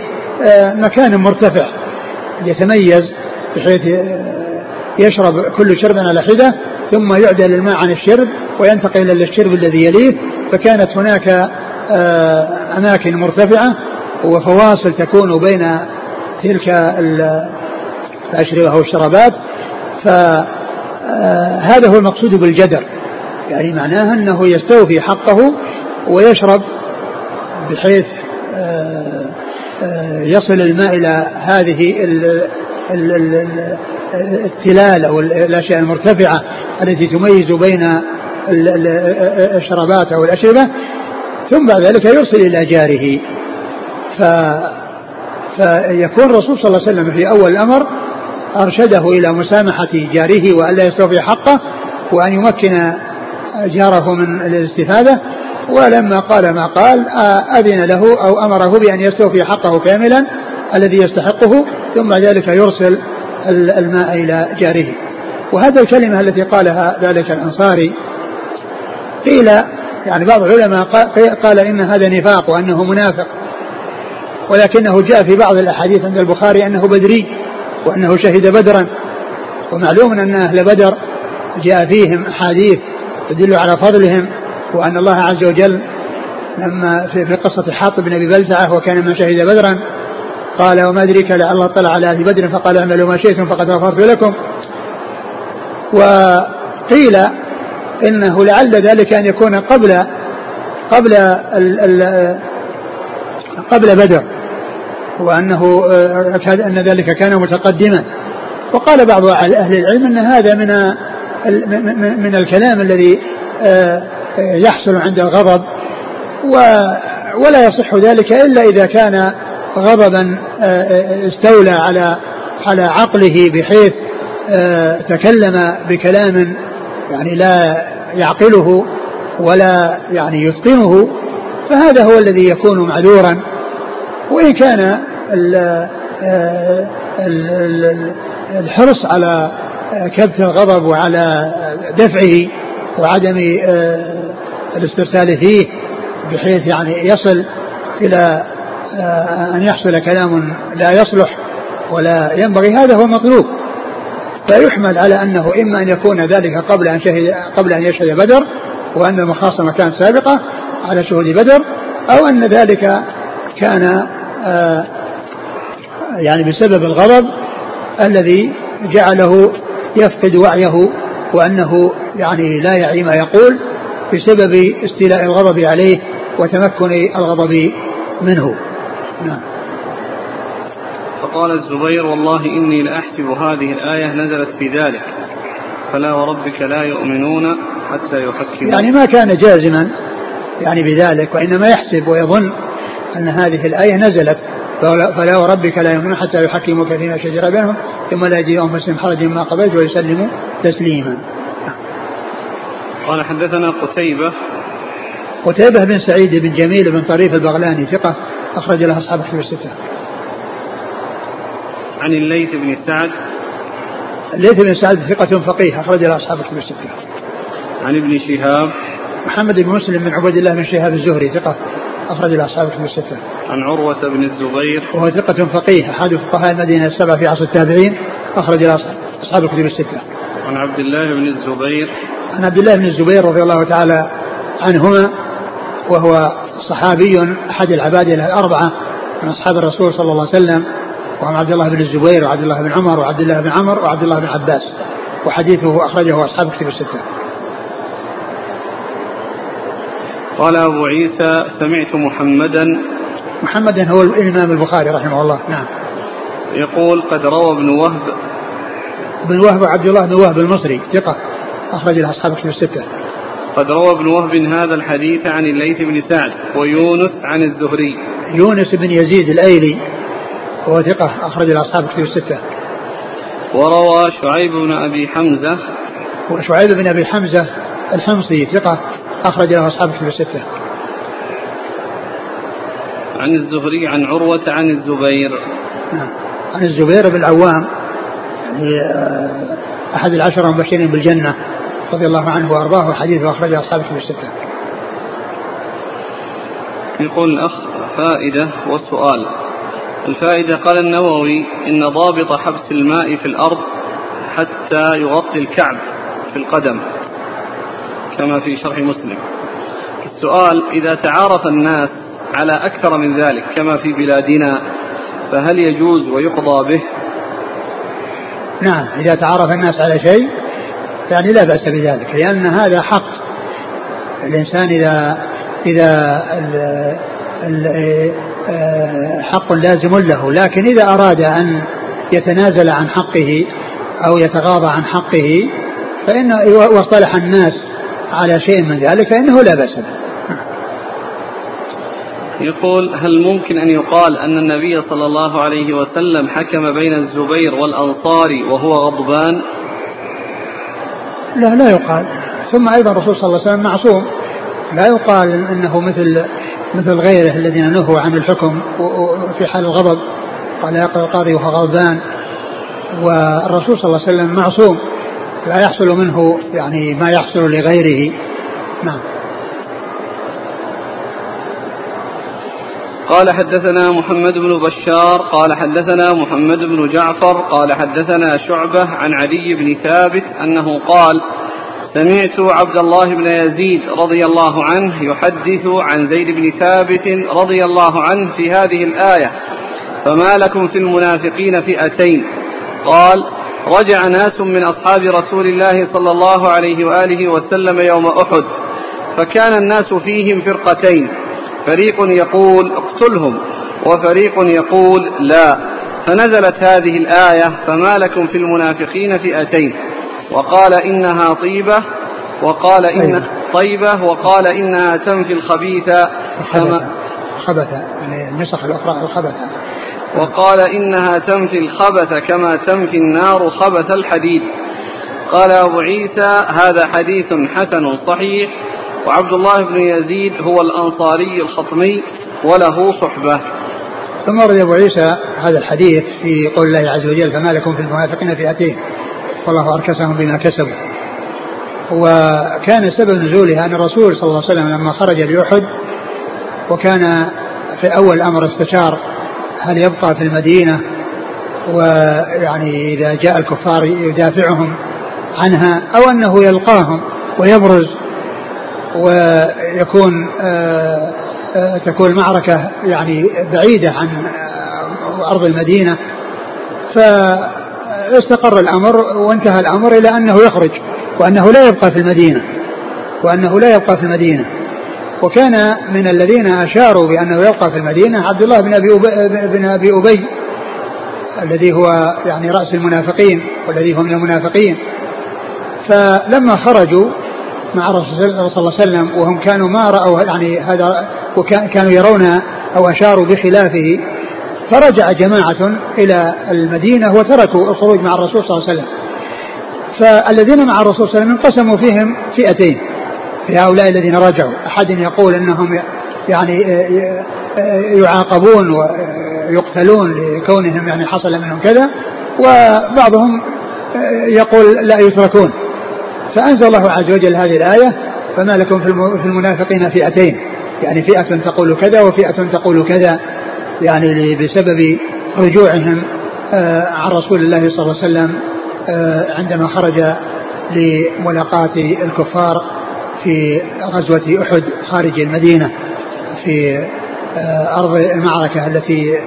آه، مكان مرتفع يتميز بحيث يشرب كل شرب على حدة ثم يعدل الماء عن الشرب وينتقل إلى الشرب الذي يليه. فكانت هناك آه، أماكن مرتفعة وفواصل تكون بين تلك الأشربة والشرابات فهذا هو المقصود بالجدر. يعني معناه أنه يستوفي حقه ويشرب بحيث آه، آه، يصل الماء إلى هذه التلال أو الأشياء المرتفعة التي تميز بين الشرابات أو الأشربة. ثم بعد ذلك يرسل إلى جاره. ف فيكون الرسول صلى الله عليه وسلم في أول الأمر أرشده إلى مسامحة جاره وألا يستوفي حقه وأن يمكن جاره من الاستفادة. ولما قال ما قال أذن له أو أمره بأن يستوفي حقه كاملا الذي يستحقه ثم ذلك يرسل الماء إلى جاره. وهذا الكلمة التي قالها ذلك الأنصاري قيل يعني بعض العلماء قال إن هذا نفاق وأنه منافق. ولكنه جاء في بعض الأحاديث عند البخاري أنه بدري وأنه شهد بدرا. ومعلوم أن أهل بدر جاء فيهم أحاديث تدل على فضلهم وأن الله عز وجل لما في, قصة حاطب بن أبي بلتعة وكان من شهد بدرا قال وما أدريك لعل الله طلع على أهل بدر فقال اعملوا ما شئتم فقد غفرت لكم. وقيل إنه لعل ذلك أن يكون قبل قبل ال ال قبل بدر وأنه أن ذلك كان متقدما. وقال بعض أهل العلم أن هذا من من الكلام الذي آه، يحصل عند الغضب ولا يصح ذلك إلا إذا كان غضبا آه، استولى على على عقله بحيث آه، تكلم بكلام يعني لا يعقله ولا يعني يتقنه فهذا هو الذي يكون معذورا. وإن كان الحرص على كبت الغضب وعلى دفعه وعدم آه، الاسترسال فيه بحيث يعني يصل إلى آه، أن يحصل كلام لا يصلح ولا ينبغي هذا هو المطلوب. فيحمل على أنه إما أن يكون ذلك قبل أن شهد قبل أن يشهد بدر وأن المخاصمة كانت سابقة على شهود بدر أو أن ذلك كان آه، يعني بسبب الغضب الذي جعله يفقد وعيه وأنه يعني لا يعي ما يقول بسبب استيلاء الغضب عليه وتمكن الغضب منه. نعم. فقال الزبير والله إني لأحسب هذه الآية نزلت في ذلك. فلا وربك لا يؤمنون حتى يحكموا يعني ما كان جازما يعني بذلك وإنما يحسب ويظن أن هذه الآية نزلت. فلا وربك لا يؤمنون حتى يحكموك فيما شجر بينهم ثم لا يجد أنفسهم حرج ما قضيت ويسلموا تسليما. قال حدثنا قتيبة. قتيبة بن سعيد بن جميل بن طريف البغلاني ثقة أخرج له أصحاب كتب الستة. عن الليث بن سعد الليث بن سعد ثقة فقيه أخرج له أصحاب كتب الستة. عن ابن شهاب محمد بن مسلم بن عبيد الله بن شهاب الزهري ثقة أخرج له أصحاب كتب الستة. عن عروة بن الزبير وهو ثقة فقيه أحد فقهاء المدينة السبعة في عصر التابعين أخرج له أصحاب الكتب الستة. عن عبد الله بن الزبير عن عبد الله بن الزبير رضي الله تعالى عنهما وهو صحابي أحد العباد الأربعة من أصحاب الرسول صلى الله عليه وسلم وهم عبد الله بن الزبير وعبد الله بن عمر وعبد الله بن عمر وعبد الله بن عباس وحديثه أخرجه أصحاب كتب الستة. قال أبو عيسى سمعت محمدا. محمدا هو الإمام البخاري رحمه الله نعم. يقول قد روى ابن وهب. بن وهب عبد الله بن وهب المصري ثقة أخرج له أصحاب كتب الستة. قد روى ابن وهب هذا الحديث عن الليث بن سعد ويونس عن الزهري. يونس بن يزيد الأيلي وهو ثقة أخرج له أصحاب كتب الستة. وروى شعيب بن أبي حمزة. وشعيب بن أبي حمزة الحمصي ثقة أخرج له أصحاب كتب الستة. عن الزهري عن عروة عن الزبير. نعم. عن الزبير بن العوام يعني آه، أحد العشرة المبشرين بالجنة رضي الله عنه وأرضاه وحديثه أخرجه أصحاب كتب الستة. يقول الأخ فائدة وسؤال. الفائدة قال النووي إن ضابط حبس الماء في الأرض حتى يغطي الكعب في القدم كما في شرح مسلم. السؤال إذا تعارف الناس على أكثر من ذلك كما في بلادنا فهل يجوز ويقضى به؟ نعم إذا تعارف الناس على شيء يعني لا بأس بذلك لأن هذا حق. الإنسان إذا إذا حق لازم له. لكن إذا أراد أن يتنازل عن حقه أو يتغاضى عن حقه فإن واصطلح الناس على شيء من ذلك فإنه لا بأس به. يقول هل ممكن أن يقال أن النبي صلى الله عليه وسلم حكم بين الزبير والأنصاري وهو غضبان؟ لا لا يقال. ثم أيضا الرسول صلى الله عليه وسلم معصوم. لا يقال أنه مثل مثل غيره الذين نهوا عن الحكم في حال الغضب. قال يقضي القاضي وهو غضبان. والرسول صلى الله عليه وسلم معصوم. لا يحصل منه يعني ما يحصل لغيره. نعم. قال حدثنا محمد بن بشار قال حدثنا محمد بن جعفر قال حدثنا شعبة عن علي بن ثابت أنه قال سمعت عبد الله بن يزيد رضي الله عنه يحدث عن زيد بن ثابت رضي الله عنه في هذه الآية. فما لكم في المنافقين فئتين؟ قال رجع ناس من أصحاب رسول الله صلى الله عليه وآله وسلم يوم أحد فكان الناس فيهم فرقتين. فريق يقول اقتلهم وفريق يقول لا. فنزلت هذه الآية فما لكم في المنافقين فئتين؟ وقال إنها طيبة وقال إن طيبة. وقال إنها تنفي الخبيث. كما خبث يعني النسخ الأخرى الخبث وقال إنها تنفي الخبث كما تنفي النار خبث الحديد. قال أبو عيسى هذا حديث حسن صحيح وعبد الله بن يزيد هو الأنصاري الخطمي وله صحبة. ثم ورد أبو عيسى هذا الحديث في قول الله عز وجل فما لكم في المنافقين فئتين. والله أركسهم بما كسبوا. وكان سبب نزولها أن الرسول صلى الله عليه وسلم لما خرج لأحد وكان في أول الأمر استشار هل يبقى في المدينة ويعني إذا جاء الكفار يدافعهم عنها أو أنه يلقاهم ويبرز ويكون آه، آه، تكون المعركة يعني بعيدة عن آه، أرض المدينة. فاستقر الأمر وانتهى الأمر إلى أنه يخرج وأنه لا يبقى في المدينة وأنه لا يبقى في المدينة. وكان من الذين أشاروا بأنه يبقى في المدينة عبد الله بن أبي أبي, بن أبي أبي الذي هو يعني رأس المنافقين والذي هو من المنافقين. فلما خرجوا مع الرسول صلى الله عليه وسلم وهم كانوا ما رأوا يعني هذا وكانوا يرون أو أشاروا بخلافه فرجع جماعة إلى المدينة وتركوا الخروج مع الرسول صلى الله عليه وسلم. فالذين مع الرسول صلى الله عليه وسلم انقسموا فيهم فئتين. في هؤلاء الذين رجعوا. أحد يقول أنهم يعني يعاقبون ويقتلون لكونهم يعني حصل منهم كذا وبعضهم يقول لا يتركون. فأنزل الله عز وجل هذه الآية فما لكم في المنافقين فئتين. يعني فئة تقول كذا وفئة تقول كذا. يعني بسبب رجوعهم آه، عن رسول الله صلى الله عليه وسلم آه، عندما خرج لملاقاة الكفار في غزوة أحد خارج المدينة في آه، أرض المعركة التي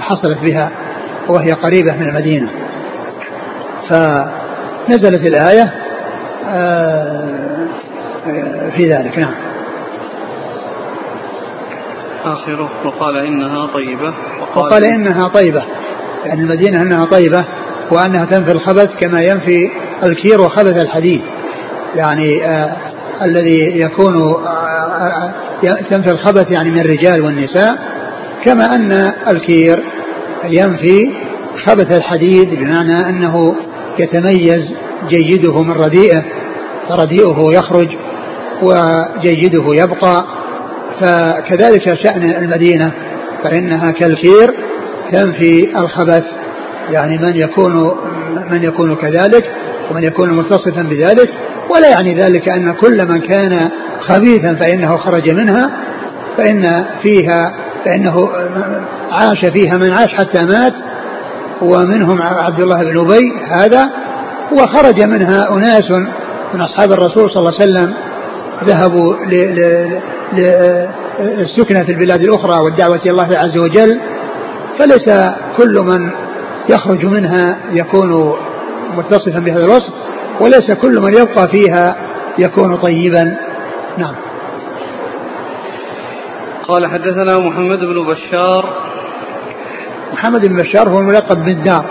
حصلت بها وهي قريبة من المدينة. فنزلت الآية في ذلك. نعم. آخره وقال إنها طيبة. وقال, وقال إنها طيبة. يعني المدينة أنها طيبة وأنها تنفي الخبث كما ينفي الكير وخبث الحديد. يعني آه الذي يكون آه آه تنفي الخبث يعني من الرجال والنساء كما أن الكير ينفي خبث الحديد بمعنى أنه يتميز جيده من رديئه فرديئه يخرج وجيده يبقى فكذلك شأن المدينة فإنها كالكير تنفي الخبث. يعني من يكون من يكون كذلك ومن يكون متصفا بذلك. ولا يعني ذلك أن كل من كان خبيثا فإنه خرج منها فإن فيها فإنه عاش فيها من عاش حتى مات. ومنهم عبد الله بن أبي هذا وخرج منها أناس من أصحاب الرسول صلى الله عليه وسلم. ذهبوا للسكنة في البلاد الأخرى والدعوة إلى الله عز وجل فليس كل من يخرج منها يكون متصفا بهذا الوصف وليس كل من يبقى فيها يكون طيبا. نعم. قال حدثنا محمد بن بشار. محمد بن بشار هو الملقب بالدار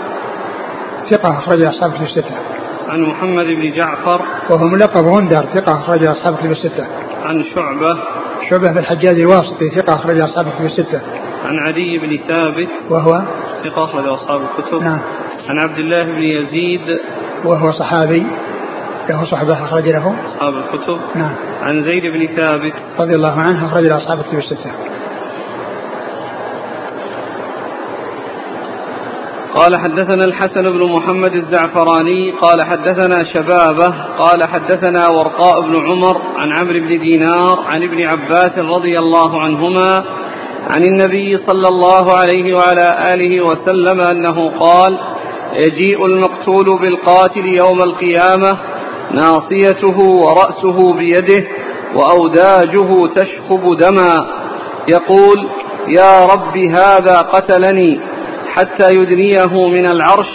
ثقة أخرج أصحاب في الستة. عن محمد بن جعفر وهو ملقب غندر ثقة أخرج أصحاب كتب الستة عن شعبة شعبة بن الحجاج الواسطي ثقة أخرج أصحاب الكتب الستة. عن عدي بن ثابت وهو ثقة أخرج أصحاب الكتب. نعم. عن عبد الله بن يزيد وهو صحابي له صحبة أخرج له أصحاب الكتب. نعم. عن زيد بن ثابت رضي الله عنه أخرج له أصحاب الكتب الستة. قال حدثنا الحسن بن محمد الزعفراني قال حدثنا شبابه قال حدثنا ورقاء بن عمر عن عمرو بن دينار عن ابن عباس رضي الله عنهما عن النبي صلى الله عليه وعلى آله وسلم أنه قال يجيء المقتول بالقاتل يوم القيامة ناصيته ورأسه بيده وأوداجه تشخب دما يقول يا رب هذا قتلني حتى يدنيه من العرش.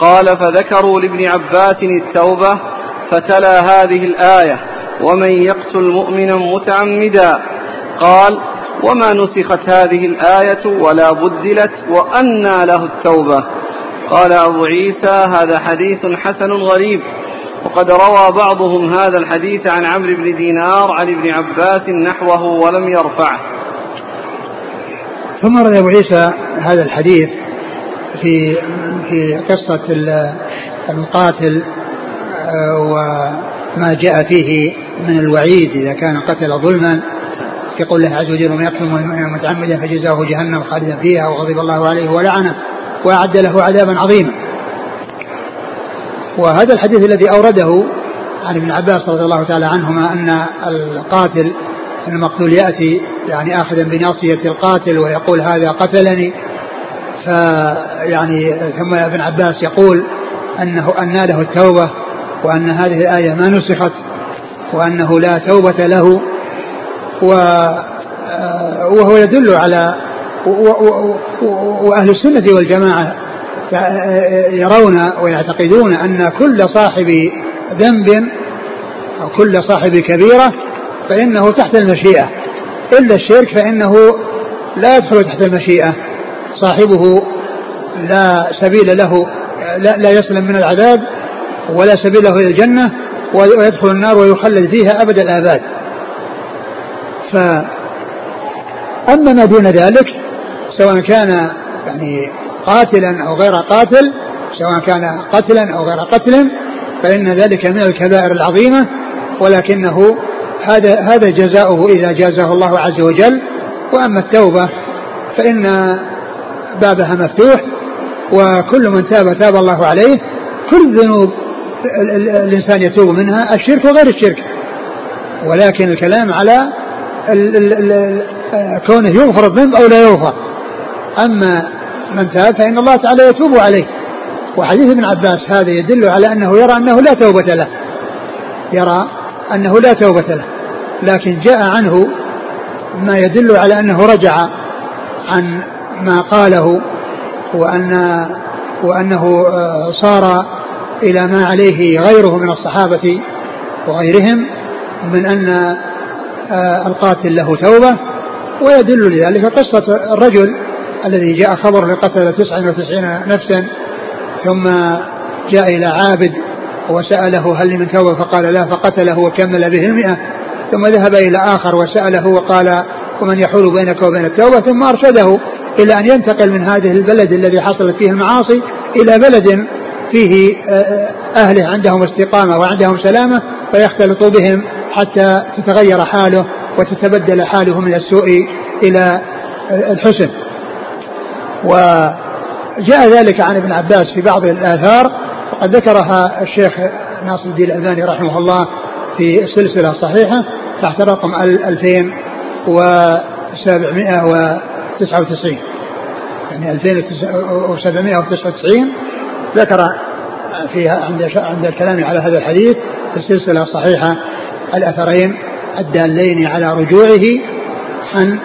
قال فذكروا لابن عباس التوبة فتلا هذه الآية ومن يقتل مؤمنا متعمدا؟ قال وما نسخت هذه الآية ولا بدلت وأنى له التوبة. قال أبو عيسى هذا حديث حسن غريب. وقد روى بعضهم هذا الحديث عن عمرو بن دينار عن ابن عباس نحوه ولم يرفعه. ثم رد أبو عيسى هذا الحديث في في قصة القاتل آه، وما جاء فيه من الوعيد إذا كان قتل ظلما في قول الله عز وجل ومن يقتل متعمدا فجزاؤه جهنم خالدا فيها وغضب الله عليه ولعنه وأعد له عذابا عظيما. وهذا الحديث الذي أورده عن ابن عباس رضي الله تعالى عنهما أن القاتل المقتول يأتي يعني آخذا بناصية القاتل ويقول هذا قتلني فيعني ثم ابن عباس يقول أنه أن له التوبة وأن هذه الآية ما نسخت وأنه لا توبة له وهو يدل على وأهل السنة والجماعة يرون ويعتقدون أن كل صاحب ذنب أو كل صاحب كبيرة فإنه تحت المشيئة إلا الشرك فإنه لا يدخل تحت المشيئة. صاحبه لا سبيل له لا, لا يسلم من العذاب ولا سبيل له إلى الجنة ويدخل النار ويخلد فيها أبد الآباد. ف اما ما دون ذلك سواء كان يعني قاتلا أو غير قاتل سواء كان قتلا أو غير قتل فإن ذلك من الكبائر العظيمة ولكنه هذا هذا جزاؤه إذا جازه الله عز وجل وأما التوبة فإن بابها مفتوح وكل من تاب تاب الله عليه. كل الذنوب الإنسان يتوب منها الشرك وغير الشرك. ولكن الكلام على كونه يغفر الذنب أو لا يغفر. أما من تاب فإن الله تعالى يتوب عليه. وحديث ابن عباس هذا يدل على أنه يرى أنه لا توبة له. يرى أنه لا توبة له. لكن جاء عنه ما يدل على أنه رجع عن ما قاله وأن وأنه آه، صار إلى ما عليه غيره من الصحابة وغيرهم من أن آه، القاتل له توبة ويدل لذلك قصة الرجل الذي جاء خبر تسعة وتسعين نفسا ثم جاء إلى عابد وسأله هل من توبة؟ فقال لا فقتله وكمل به المئة. ثم ذهب إلى آخر وسأله وقال ومن يحول بينك وبين التوبة؟ ثم أرشده. إلى أن ينتقل من هذه البلد الذي حصلت فيه المعاصي إلى بلد فيه آه، أهله عندهم استقامة وعندهم سلامة فيختلط بهم حتى تتغير حاله وتتبدل حاله من السوء إلى آه، الحسن. وجاء ذلك عن ابن عباس في بعض الآثار وقد ذكرها الشيخ ناصر الدين الألباني رحمه الله في سلسلة صحيحة تحت رقم 2700 99 يعني 2799 ذكر فيها عند عند الكلام على هذا الحديث في السلسلة الصحيحة الأثرين الدالين على رجوعه عن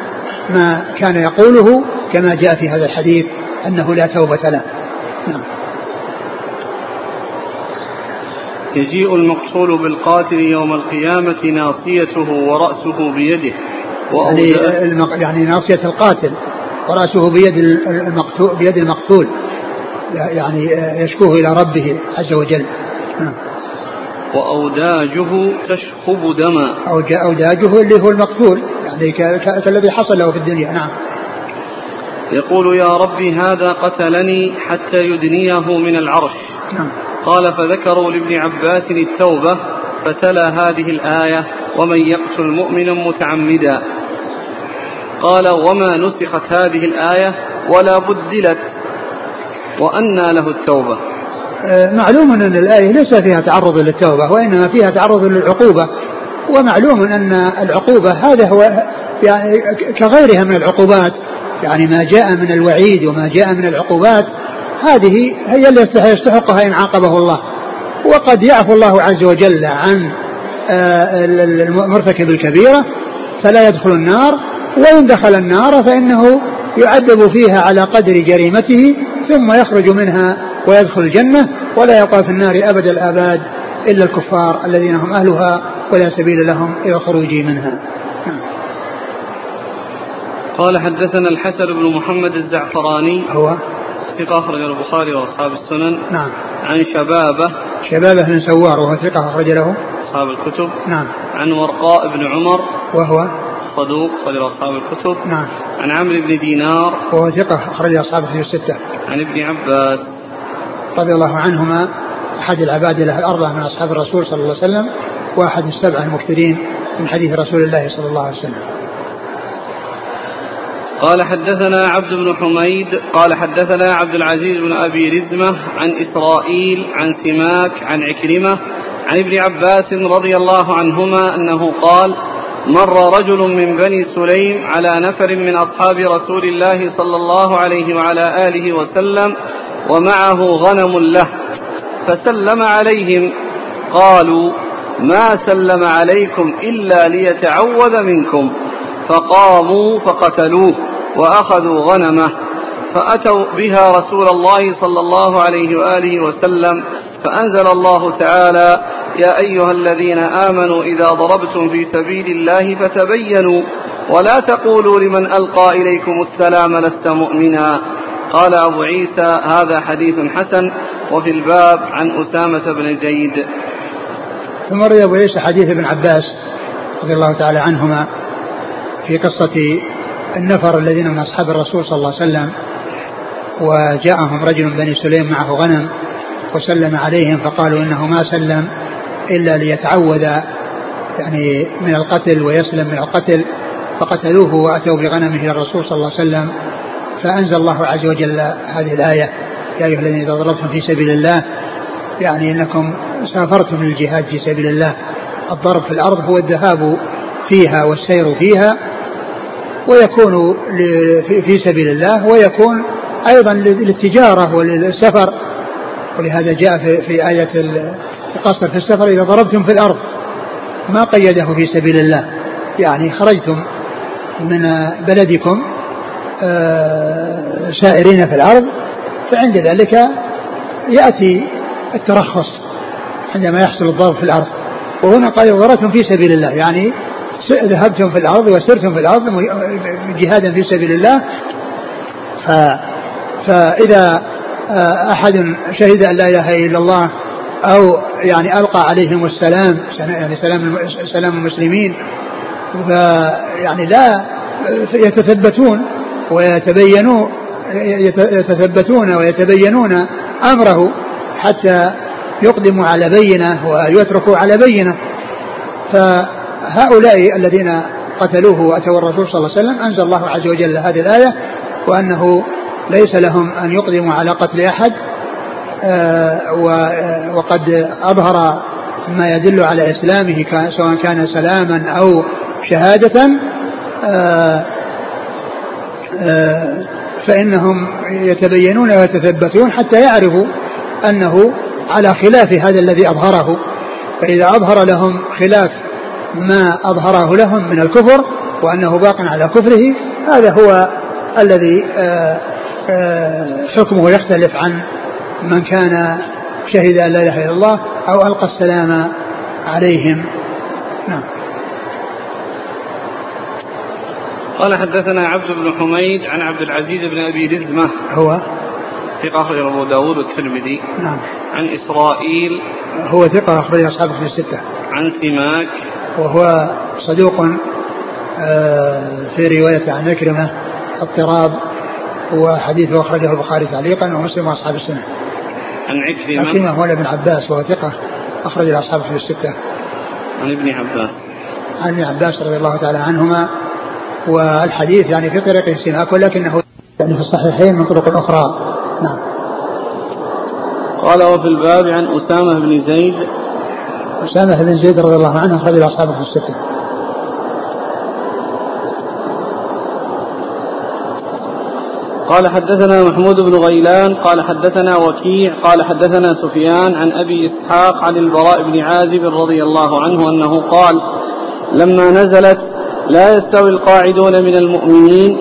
ما كان يقوله كما جاء في هذا الحديث أنه لا توبة له. نعم. يجيء المقتول بالقاتل يوم القيامة ناصيته ورأسه بيده يعني يعني ناصية القاتل. ورأسه بيد المقتول بيد المقتول. يعني يشكوه إلى ربه عز وجل. نعم. وأوداجه تشخب دما. أوداجه اللي هو المقتول. يعني كالذي حصل له في الدنيا. نعم. يقول يا ربي هذا قتلني حتى يدنيه من العرش. نعم. قال فذكروا لابن عباس التوبة فتلا هذه الآية ومن يقتل مؤمنا متعمدا قال وما نسخت هذه الآية ولا بدلت وأنى له التوبة آه، معلوم أن الآية ليس فيها تعرض للتوبة وإنما فيها تعرض للعقوبة. ومعلوم أن العقوبة هذا هو يعني كغيرها من العقوبات يعني ما جاء من الوعيد وما جاء من العقوبات هذه هي التي يستحقها إن عاقبه الله. وقد يعفو الله عز وجل عن آه، مرتكب الكبيرة فلا يدخل النار وإن دخل النار فإنه يعذب فيها على قدر جريمته ثم يخرج منها ويدخل الجنة ولا يبقى في النار أبد الآباد إلا الكفار الذين هم أهلها ولا سبيل لهم إلى الخروج منها. نعم. قال حدثنا الحسن بن محمد الزعفراني. هو؟ ثقة أخرج البخاري وأصحاب السنن. نعم. عن شبابة. شبابة بن سوار وهو ثقة أخرج له. أصحاب الكتب. نعم. عن ورقاء بن عمر. وهو صدوق أخرج أصحاب الكتب. نعم. عن عمرو بن دينار. وهو ثقة أخرج أصحاب الكتب الستة. عن ابن عباس. رضي الله عنهما أحد العباد له الأربعة من أصحاب الرسول صلى الله عليه وسلم وأحد السبعة المكثرين من حديث رسول الله صلى الله عليه وسلم. قال حدثنا عبد بن حميد قال حدثنا عبد العزيز بن أبي رزمه عن إسرائيل عن سماك عن عكرمة عن ابن عباس رضي الله عنهما أنه قال مر رجل من بني سليم على نفر من أصحاب رسول الله صلى الله عليه وعلى آله وسلم ومعه غنم له فسلم عليهم قالوا ما سلم عليكم إلا ليتعوذ منكم. فقاموا فقتلوه وأخذوا غنمه فأتوا بها رسول الله صلى الله عليه وآله وسلم فأنزل الله تعالى يا أيها الذين آمنوا إذا ضربتم في سبيل الله فتبينوا ولا تقولوا لمن ألقى إليكم السلام لست مؤمنا. قال أبو عيسى هذا حديث حسن وفي الباب عن أسامة بن زيد. ثم روي أبو عيسى حديث ابن عباس رضي الله تعالى عنهما في قصة النفر الذين من أصحاب الرسول صلى الله عليه وسلم وجاءهم رجل من بني سليم معه غنم وسلم عليهم فقالوا إنه ما سلم إلا ليتعوذ يعني من القتل ويسلم من القتل فقتلوه وأتوا بغنمه إلى الرسول صلى الله عليه وسلم. فأنزل الله عز وجل هذه الآية يا أيها الذين إذا ضربتم في سبيل الله يعني أنكم سافرتم للجهاد في سبيل الله. الضرب في الأرض هو الذهاب فيها والسير فيها ويكون في سبيل الله ويكون أيضا للتجارة وللسفر. ولهذا جاء في, آية القصر في السفر إذا ضربتم في الأرض ما قيده في سبيل الله. يعني خرجتم من بلدكم آه، سائرين في الأرض فعند ذلك يأتي الترخص عندما يحصل الضرب في الأرض. وهنا قال ضربتم في سبيل الله يعني ذهبتم في الأرض وسرتم في الأرض جهادا في سبيل الله. ف فإذا آه، أحد شهد أن لا إله إلا الله أو يعني ألقى عليهم السلام يعني سلام سلام المسلمين فيعني لا يتثبتون ويتبينون يتثبتون ويتبينون أمره حتى يقدموا على بينة ويتركوا على بينة. ف هؤلاء الذين قتلوه وأتوا الرسول صلى الله عليه وسلم أنزل الله عز وجل هذه الآية وأنه ليس لهم أن يقدموا على قتل أحد آه، وقد أظهر ما يدل على إسلامه سواء كان سلاما أو شهادة آه، آه، فإنهم يتبينون ويتثبتون حتى يعرفوا أنه على خلاف هذا الذي أظهره. فإذا أظهر لهم خلاف ما أظهره لهم من الكفر وأنه باق على كفره هذا هو الذي آه، آه، حكمه يختلف عن من كان شهد أن لا إله إلا الله أو ألقى السلام عليهم. نعم. قال حدثنا عبد بن حميد عن عبد العزيز بن أبي رزمه هو؟ ثقة أخرج أبو داود والترمذي. نعم. عن إسرائيل. هو ثقة أخرج أصحاب في الستة. عن سماك. وهو صدوق آه، في رواية عن عكرمة اضطراب وحديثه أخرجه البخاري تعليقا ومسلم وأصحاب السنة. عن عكرمة عكرمة هو ابن عباس وهو ثقة أخرج أصحاب في الستة. عن ابن عباس. عن ابن عباس رضي الله تعالى عنهما والحديث يعني في طريق سماك ولكنه يعني في الصحيحين من طرق أخرى. نعم. قال وفي الباب عن أسامة بن زيد أسامة بن زيد رضي الله عنه أخرج أصحابه في الستة. قال حدثنا محمود بن غيلان قال حدثنا وكيع قال حدثنا سفيان عن أبي إسحاق عن البراء بن عازب رضي الله عنه أنه قال لما نزلت لا يستوي القاعدون من المؤمنين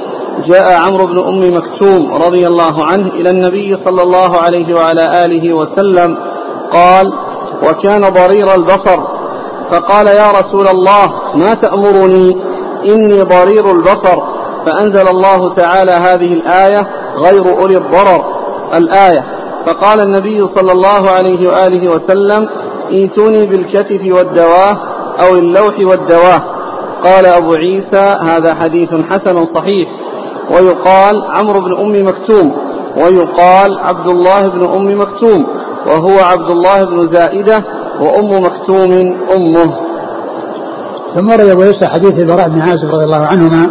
جاء عمرو بن أم مكتوم رضي الله عنه إلى النبي صلى الله عليه وعلى آله وسلم قال وكان ضرير البصر. فقال يا رسول الله ما تأمرني؟ إني ضرير البصر. فأنزل الله تعالى هذه الآية غير أولي الضرر. الآية فقال النبي صلى الله عليه وآله وسلم ائتوني بالكتف والدواه أو اللوح والدواه قال أبو عيسى هذا حديث حسن صحيح. ويقال عمرو بن أم مكتوم. ويقال عبد الله بن أم مكتوم. وهو عبد الله بن زائدة وأم مكتوم أمه. ثم روي أبو عيسى حديث البراء بن عازب رضي الله عنهما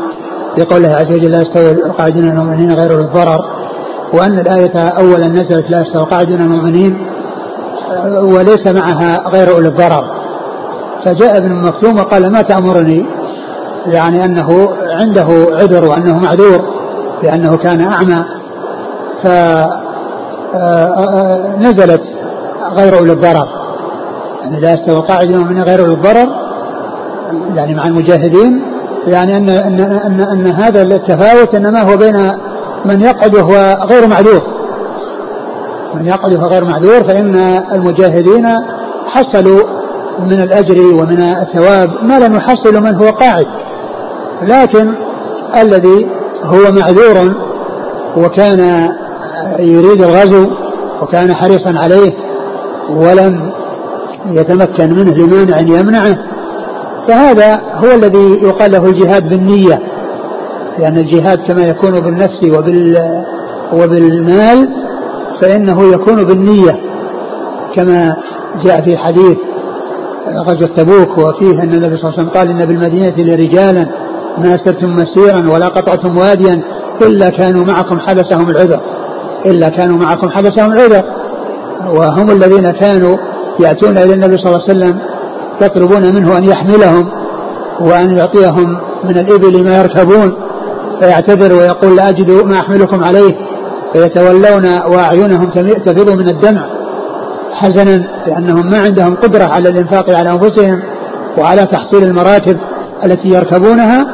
في قوله عز وجل لا يستوي القاعدون المؤمنين غير الضرر. وأن الآية أولا نزلت لا يستوي القاعدون المؤمنين وليس معها غير أولي الضرر. فجاء ابن مكتوم وقال ما تأمرني؟ يعني أنه عنده عذر وأنه معذور لأنه كان أعمى. فنزلت غير أولي الضرر. يعني لا يستوي القاعدون من غير أولي الضرر يعني مع المجاهدين يعني أن أن أن, أن هذا التفاوت إنما هو بين من يقعد وهو غير معذور. من يقعد وهو غير معذور فإن المجاهدين حصلوا من الأجر ومن الثواب ما لم يحصل من هو قاعد. لكن الذي هو معذور وكان يريد الغزو وكان حريصا عليه ولم يتمكن منه لمانع يمنعه فهذا هو الذي يقال له الجهاد بالنية لأن الجهاد كما يكون بالنفس وبال وبالمال فإنه يكون بالنية كما جاء في حديث غزوة تبوك وفيه أن النبي صلى الله عليه وسلم قال إن بالمدينة لرجالا ما سرتم مسيرا ولا قطعتم واديا إلا كانوا معكم حبسهم العذر. إلا كانوا معكم حبسهم العذر وهم الذين كانوا يأتون إلى النبي صلى الله عليه وسلم يطلبون منه أن يحملهم وأن يعطيهم من الإبل ما يركبون فيعتذر ويقول لا أجد ما أحملكم عليه فيتولون وأعينهم تفيض من الدمع. حزنا لأنهم ما عندهم قدرة على الإنفاق على أنفسهم وعلى تحصيل المراكب التي يركبونها.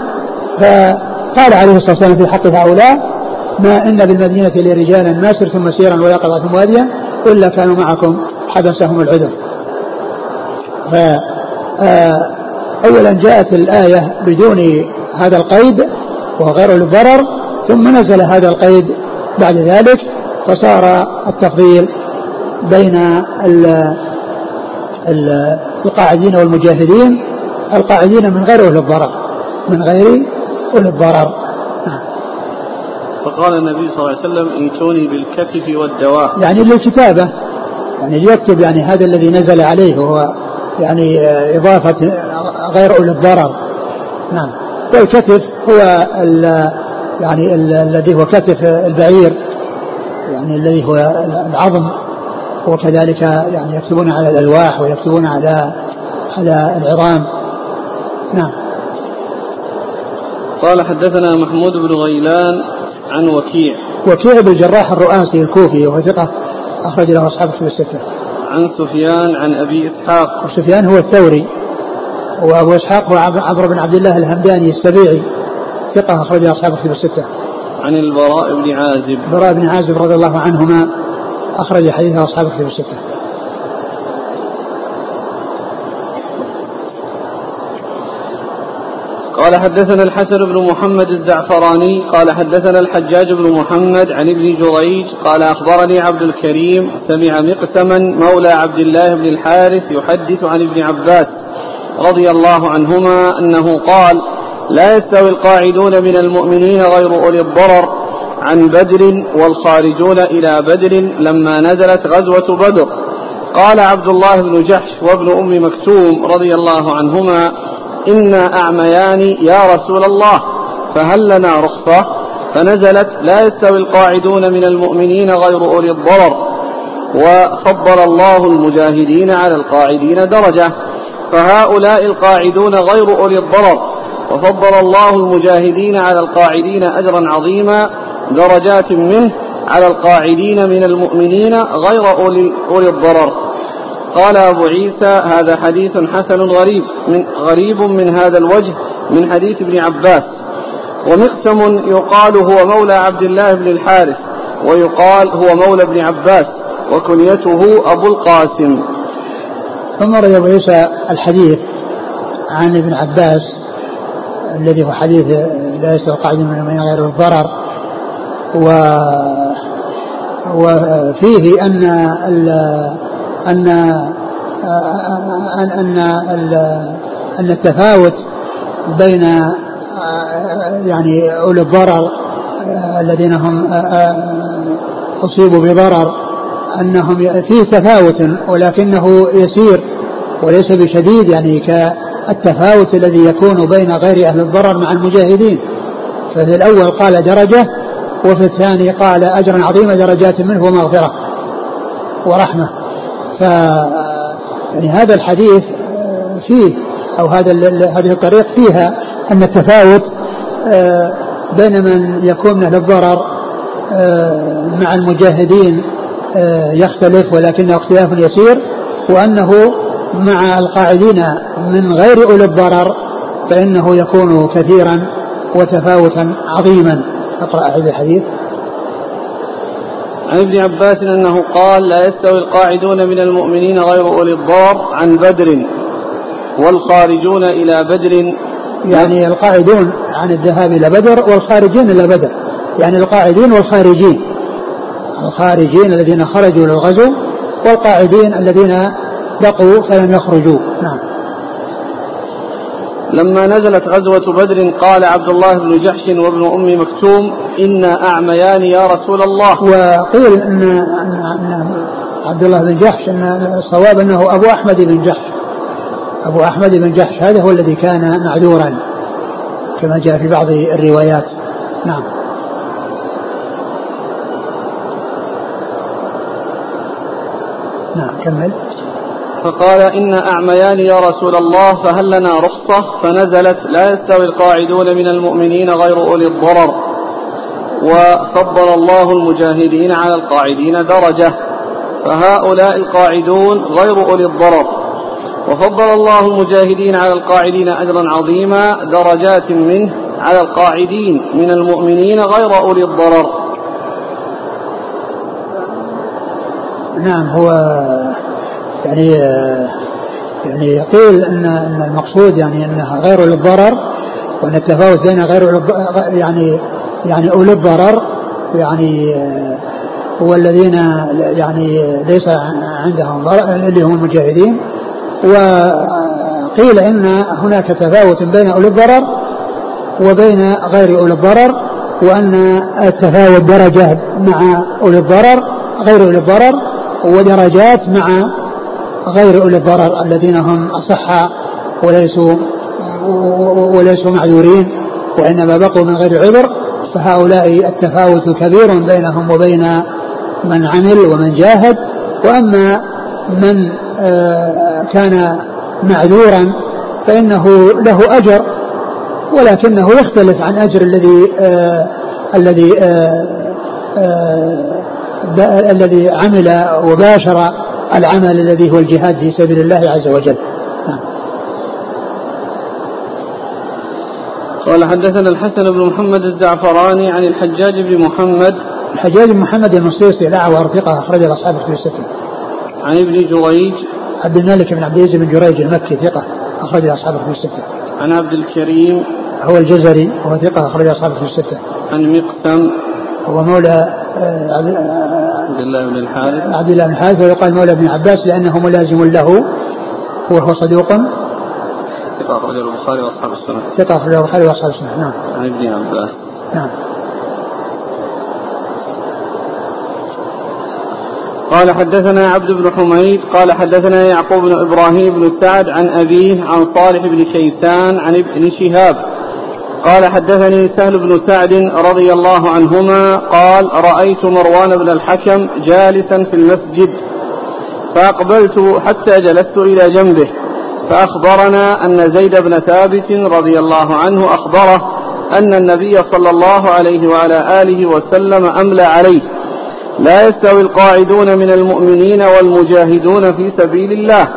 فقال عليه الصلاة والسلام في حق هؤلاء ما إن بالمدينة لرجالا ما سرتم مسيرا ولا قطعتم واديا إلا كانوا معكم حبسهم العذر فأولا جاءت الآية بدون هذا القيد وهو غير الضرر ثم نزل هذا القيد بعد ذلك فصار التفضيل بين القاعدين والمجاهدين القاعدين من غير أولي الضرر من غير أولي الضرر. فقال النبي صلى الله عليه وسلم ائتوني بالكتف والدواء. يعني للكتابة. يعني ليكتب يعني هذا الذي نزل عليه وهو يعني إضافة غير أولي الضرر. نعم. والكتف هو ال يعني الذي هو كتف البعير. يعني الذي هو العظم. وكذلك يعني يكتبون على الألواح ويكتبون على على العظام. نعم. قال حدثنا محمود بن غيلان عن وكيع. وكيع بن الجراح الرؤاسي الكوفي وهو ثقة أخرج له أصحاب الكتب الستة. عن سفيان عن أبي إسحاق. وسفيان هو الثوري وأبو إسحاق هو عمرو بن عبد الله الهمداني السبيعي ثقة أخرج أصحاب الكتب الستة. عن البراء بن عازب. البراء بن عازب رضي الله عنهما أخرج حديثه أصحاب الكتب الستة. قال حدثنا الحسن بن محمد الزعفراني قال حدثنا الحجاج بن محمد عن ابن جريج قال أخبرني عبد الكريم سمع مقسما مولى عبد الله بن الحارث يحدث عن ابن عباس رضي الله عنهما أنه قال لا يستوي القاعدون من المؤمنين غير أولي الضرر عن بدر والخارجون إلى بدر لما نزلت غزوة بدر. قال عبد الله بن جحش وابن أم مكتوم رضي الله عنهما إنا أعميان يا رسول الله فهل لنا رخصة فنزلت لا يستوي القاعدون من المؤمنين غير أولي الضرر وفضل الله المجاهدين على القاعدين درجة فهؤلاء القاعدون غير أولي الضرر وفضل الله المجاهدين على القاعدين أجرا عظيما درجات منه على القاعدين من المؤمنين غير أولي, أولي الضرر قال أبو عيسى هذا حديث حسن غريب من غريب من هذا الوجه من حديث ابن عباس. ومقسم يقال هو مولى عبد الله بن الحارث ويقال هو مولى ابن عباس وكنيته أبو القاسم. ثم روي أبو عيسى الحديث عن ابن عباس الذي هو حديث لا يستوي القاعد من غير الضرر و وفيه أن أن أن أن أن التفاوت بين يعني أولي الضرر الذين هم أصيبوا بضرر أنهم فيه تفاوت ولكنه يسير وليس بشديد يعني كالتفاوت الذي يكون بين غير أهل الضرر مع المجاهدين. ففي الأول قال درجة وفي الثاني قال أجرا عظيما درجات منه ومغفرة ورحمة. ف يعني هذا الحديث فيه أو هذا هذه الطريق فيها أن التفاوت بين من يكون من أهل الضرر مع المجاهدين يختلف ولكنه اختلاف يسير وأنه مع القاعدين من غير أولي الضرر فإنه يكون كثيرا وتفاوتا عظيما. أقرأ هذا الحديث. عن ابن عباس أنه قال لا يستوي القاعدون من المؤمنين غير أولي الضار عن بدر والخارجون إلى بدر. يعني القاعدون عن الذهاب إلى بدر والخارجين إلى بدر. يعني القاعدين والخارجين. الخارجين الذين خرجوا للغزو والقاعدين الذين بقوا فلم يخرجوا. نعم. لما نزلت غزوة بدر قال عبد الله بن جحش وابن أم مكتوم إنا أعميان يا رسول الله. وقيل أن, أن عبد الله بن جحش أن الصواب أنه أبو أحمد بن جحش. أبو أحمد بن جحش هذا هو الذي كان معذورا كما جاء في بعض الروايات. نعم. نعم كمل. فقال إن أعميان يا رسول الله فهل لنا رخصة؟ فنزلت لا يستوي القاعدون من المؤمنين غير أولي الضرر. وفضل الله المجاهدين على القاعدين درجة. فهؤلاء القاعدون غير أولي الضرر. وفضل الله المجاهدين على القاعدين أجرا عظيما درجات منه على القاعدين من المؤمنين غير أولي الضرر. نعم هو يعني يعني يقول ان إن المقصود يعني إنها غير للضرر وإن التفاوت بين غير يعني يعني أولي الضرر يعني هو الذين يعني ليس عندهم ضرر اللي هم المجاهدين. وقيل إن هناك تفاوت بين أولي الضرر وبين غير أولي الضرر وأن التفاوت درجه مع أولي الضرر غير أولي الضرر ودرجات مع غير أولي الضرر الذين هم أصحاء وليسوا وليسوا معذورين وإنما بقوا من غير عذر فهؤلاء التفاوت كبير بينهم وبين من عمل ومن جاهد. وأما من آه، كان معذورا فإنه له أجر ولكنه يختلف عن أجر الذي آه الذي آه الذي عمل وباشر العمل الذي هو الجهاد في سبيل الله عز وجل. قال حدثنا الحسن بن محمد الزعفراني عن الحجاج بن محمد. الحجاج بن محمد المصيصي الأعور ثقة أخرج أصحاب في الستة. عن ابن جريج. عبد الملك بن عبد العزيز بن جريج المكي ثقة أخرج أصحاب في الستة. عن عبد الكريم. هو الجزري وهو ثقة أخرج أصحابه في الستة. عن مقسم. هو مولى آه، عبد الله بن الحارث. عبد الله بن الحارث ويقال مولى ابن عباس لأنه ملازم له وهو صدوق. ثقة أخرجه البخاري وأصحاب السنة. ثقة أخرجه البخاري وأصحاب السنة نعم. عن ابن عباس. نعم. قال حدثنا عبد بن حميد قال حدثنا يعقوب بن إبراهيم بن سعد عن أبيه عن صالح بن كيسان عن ابن شهاب. قال حدثني سهل بن سعد رضي الله عنهما قال رأيت مروان بن الحكم جالسا في المسجد فأقبلت حتى جلست إلى جنبه فأخبرنا أن زيد بن ثابت رضي الله عنه أخبره أن النبي صلى الله عليه وعلى آله وسلم املى عليه لا يستوي القاعدون من المؤمنين والمجاهدون في سبيل الله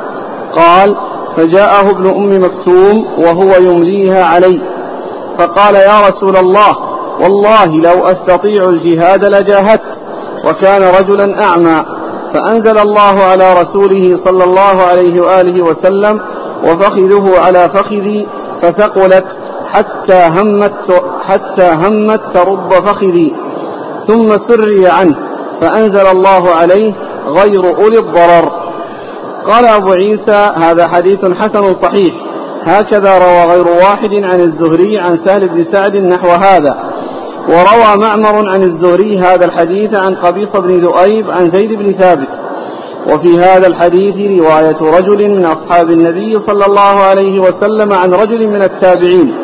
قال فجاءه ابن أم مكتوم وهو يمليها علي فقال يا رسول الله والله لو أستطيع الجهاد لجاهدت وكان رجلا أعمى. فأنزل الله على رسوله صلى الله عليه وآله وسلم وفخذه على فخذي فثقلت حتى همت حتى همت ترد فخذي. ثم سري عنه فأنزل الله عليه غير أولي الضرر. قال أبو عيسى هذا حديث حسن صحيح. هكذا روى غير واحد عن الزهري عن سهل بن سعد نحو هذا. وروى معمر عن الزهري هذا الحديث عن قبيصة بن ذؤيب عن زيد بن ثابت. وفي هذا الحديث رواية رجل من أصحاب النبي صلى الله عليه وسلم عن رجل من التابعين.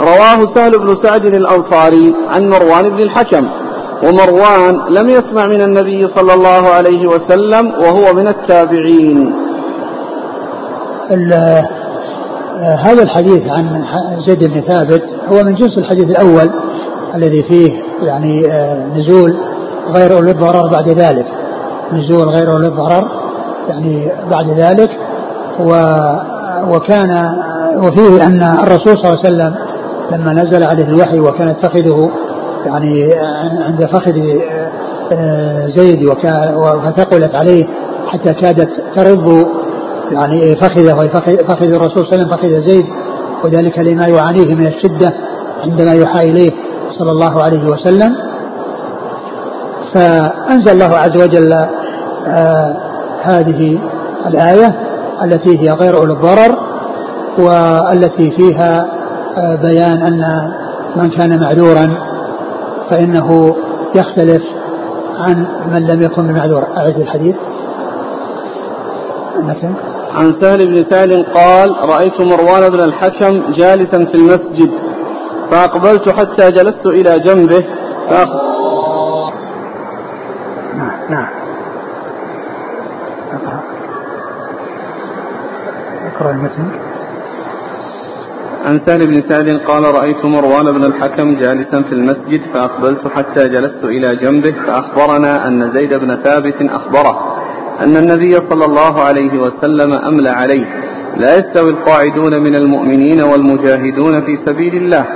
رواه سهل بن سعد الأنصاري عن مروان بن الحكم. ومروان لم يسمع من النبي صلى الله عليه وسلم وهو من التابعين. هذا الحديث عن زيد بن ثابت هو من جنس الحديث الأول الذي فيه يعني آه، نزول غير أولي الضرر بعد ذلك. نزول غير أولي الضرر يعني بعد ذلك و وكان وفيه أن الرسول صلى الله عليه وسلم لما نزل عليه الوحي وكان يتخذه يعني عند فخذ آه، زيد فثقلت عليه حتى كادت ترض يعني فخذه فخذ الرسول صلى الله عليه وسلم فخذ زيد وذلك لما يعانيه من الشدة عندما يوحى إليه صلى الله عليه وسلم. فأنزل الله عز وجل آه هذه الآية التي هي غير أولي الضرر والتي فيها آه بيان أن من كان معذورا فإنه يختلف عن من لم يكن بمعذور أعد الحديث. مثلا عن سهل بن سهل قال رأيت مروان بن الحكم جالسا في المسجد. فأقبلت حتى جلست إلى جنبه. فأخ... نعم نعم. أقرأ. أقرأ المتن. عن سهل بن سعد قال رأيت مروان بن الحكم جالسا في المسجد. فأقبلت حتى جلست إلى جنبه. فأخبرنا أن زيد بن ثابت أخبره. أن النبي صلى الله عليه وسلم أملى عليه. لا يستوي القاعدون من المؤمنين والمجاهدون في سبيل الله.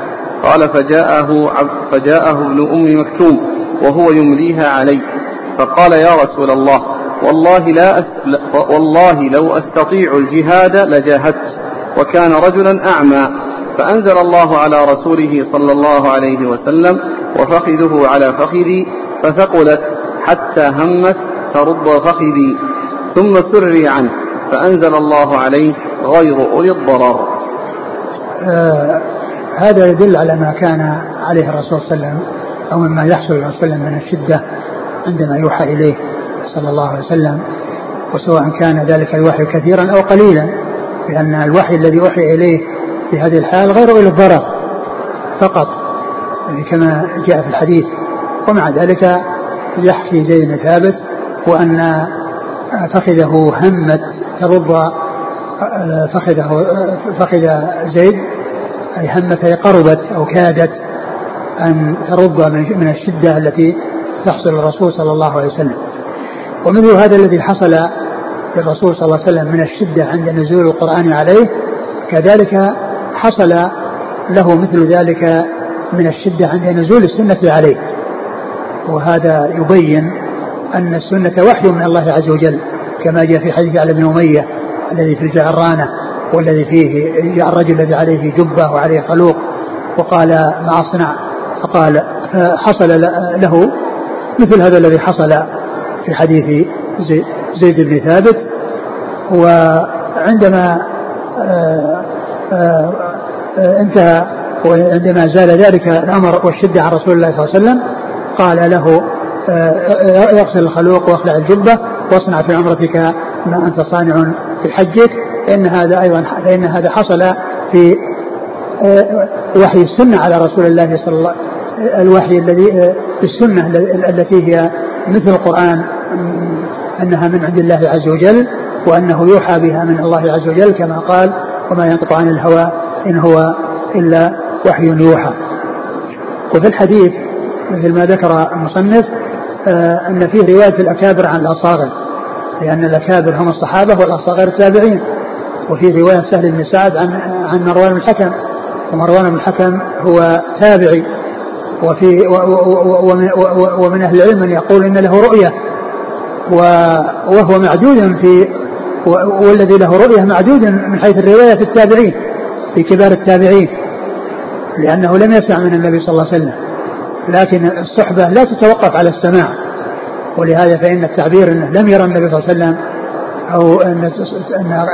قال فجاءه فجاءه ابن أم مكتوم وهو يمليها علي فقال يا رسول الله والله لا. والله لو أستطيع الجهاد لجاهدت. وكان رجلا أعمى. فأنزل الله على رسوله صلى الله عليه وسلم وفخذه على فخذي فثقلت حتى همت ترد فخذي ثم سري عنه فأنزل الله عليه غير أولي الضرر. آه هذا يدل على ما كان عليه الرسول صلى الله عليه وسلم أو مما يحصل عليه وسلم من الشدة عندما يوحى إليه صلى الله عليه وسلم وسواء كان ذلك الوحي كثيرا أو قليلا لأن الوحي الذي أوحي إليه في هذه الحال غير إلى الضرر فقط يعني كما جاء في الحديث ومع ذلك يحكي زيد بن ثابت وأن فخذه همت ترض فخذه فخذ زيد أي همت أي قربت أو كادت أن ترض من الشدة التي تحصل الرسول صلى الله عليه وسلم. ومثل هذا الذي حصل للرسول صلى الله عليه وسلم من الشدة عند نزول القرآن عليه كذلك حصل له مثل ذلك من الشدة عند نزول السنة عليه. وهذا يبين أن السنة وحي من الله عز وجل كما جاء في حديث علي بن أمية الذي في الجعرانة والذي فيه جاء الرجل الذي عليه جبة وعليه خلوق وقال ما أصنع؟ فقال حصل له مثل هذا الذي حصل في حديث زيد بن ثابت. وعندما آه، آه، انتهى وعندما زال ذلك الأمر والشدة عن رسول الله صلى الله عليه وسلم قال له اغسل الخلوق واخلع الجبة واصنع في عمرتك ما أنت صانع في حجك فان هذا أيضا فان هذا حصل في وحي السنة على رسول الله صلى الله عليه وسلم الوحي الذي السنة التي هي مثل القرآن أنها من عند الله عز وجل وأنه يوحى بها من الله عز وجل كما قال وما ينطق عن الهوى إن هو إلا وحي يوحى. وفي الحديث مثل ما ذكر المصنف آه أن فيه رواية الأكابر عن الأصاغر لأن الأكابر هم الصحابة والأصاغر التابعين وفي رواية سهل بن سعد عن عن مروان بن الحكم ومروان بن الحكم هو تابعي وفي ومن أهل العلم من يقول إن له رؤية وهو معدود في والذي له رؤية معدود من حيث الرواية في التابعين في كبار التابعين لأنه لم يسمع من النبي صلى الله عليه وسلم. لكن الصحبة لا تتوقف على السماع. ولهذا فإن التعبير إنه لم يرى النبي صلى الله عليه وسلم أو أن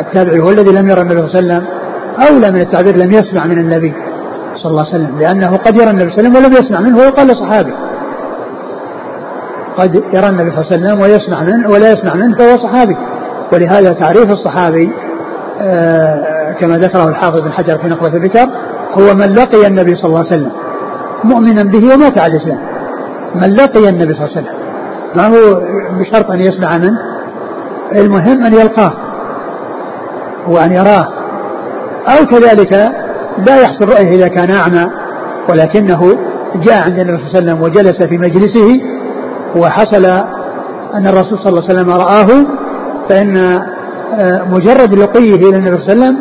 التابعي هو الذي لم يرى النبي صلى الله عليه وسلم اولى من التعبير لم يسمع من النبي صلى الله عليه وسلم لأنه قد يرى النبي صلى الله عليه وسلم ولم يسمع منه ويقال صحابي. قد يرى النبي صلى الله عليه وسلم ويسمع منه ولا يسمع منه فهو صحابي. ولهذا تعريف الصحابي آه كما ذكره الحافظ بن حجر في نخبة الذكر هو من لقي النبي صلى الله عليه وسلم. مؤمنا به ومات على الإسلام. من لقي النبي صلى الله عليه وسلم. ما هو بشرط أن يسمع منه المهم أن يلقاه وأن يراه. أو كذلك لا يحصل رؤيه إذا كان أعمى ولكنه جاء عند النبي صلى الله عليه وسلم وجلس في مجلسه وحصل أن الرسول صلى الله عليه وسلم رآه فإن آه، مجرد لقيه إلى النبي صلى الله عليه وسلم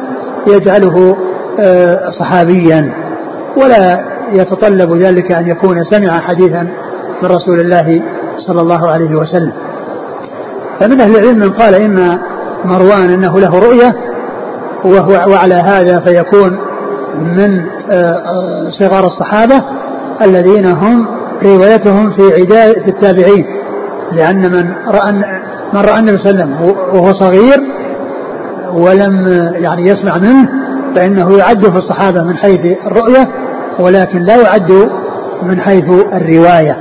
يجعله آه، صحابيا. ولا يتطلب ذلك أن يكون سمع حديثا من رسول الله صلى الله عليه وسلم. فمن أهل العلم من قال إن مروان أنه له رؤية وهو وعلى هذا فيكون من آه، صغار الصحابة الذين هم روايتهم في عداء في التابعين. لأن من رأى من رأى النبي صلى الله عليه وسلم وهو صغير ولم يعني يسمع منه فإنه يعد في الصحابة من حيث الرؤية ولكن لا يعد من حيث الرواية.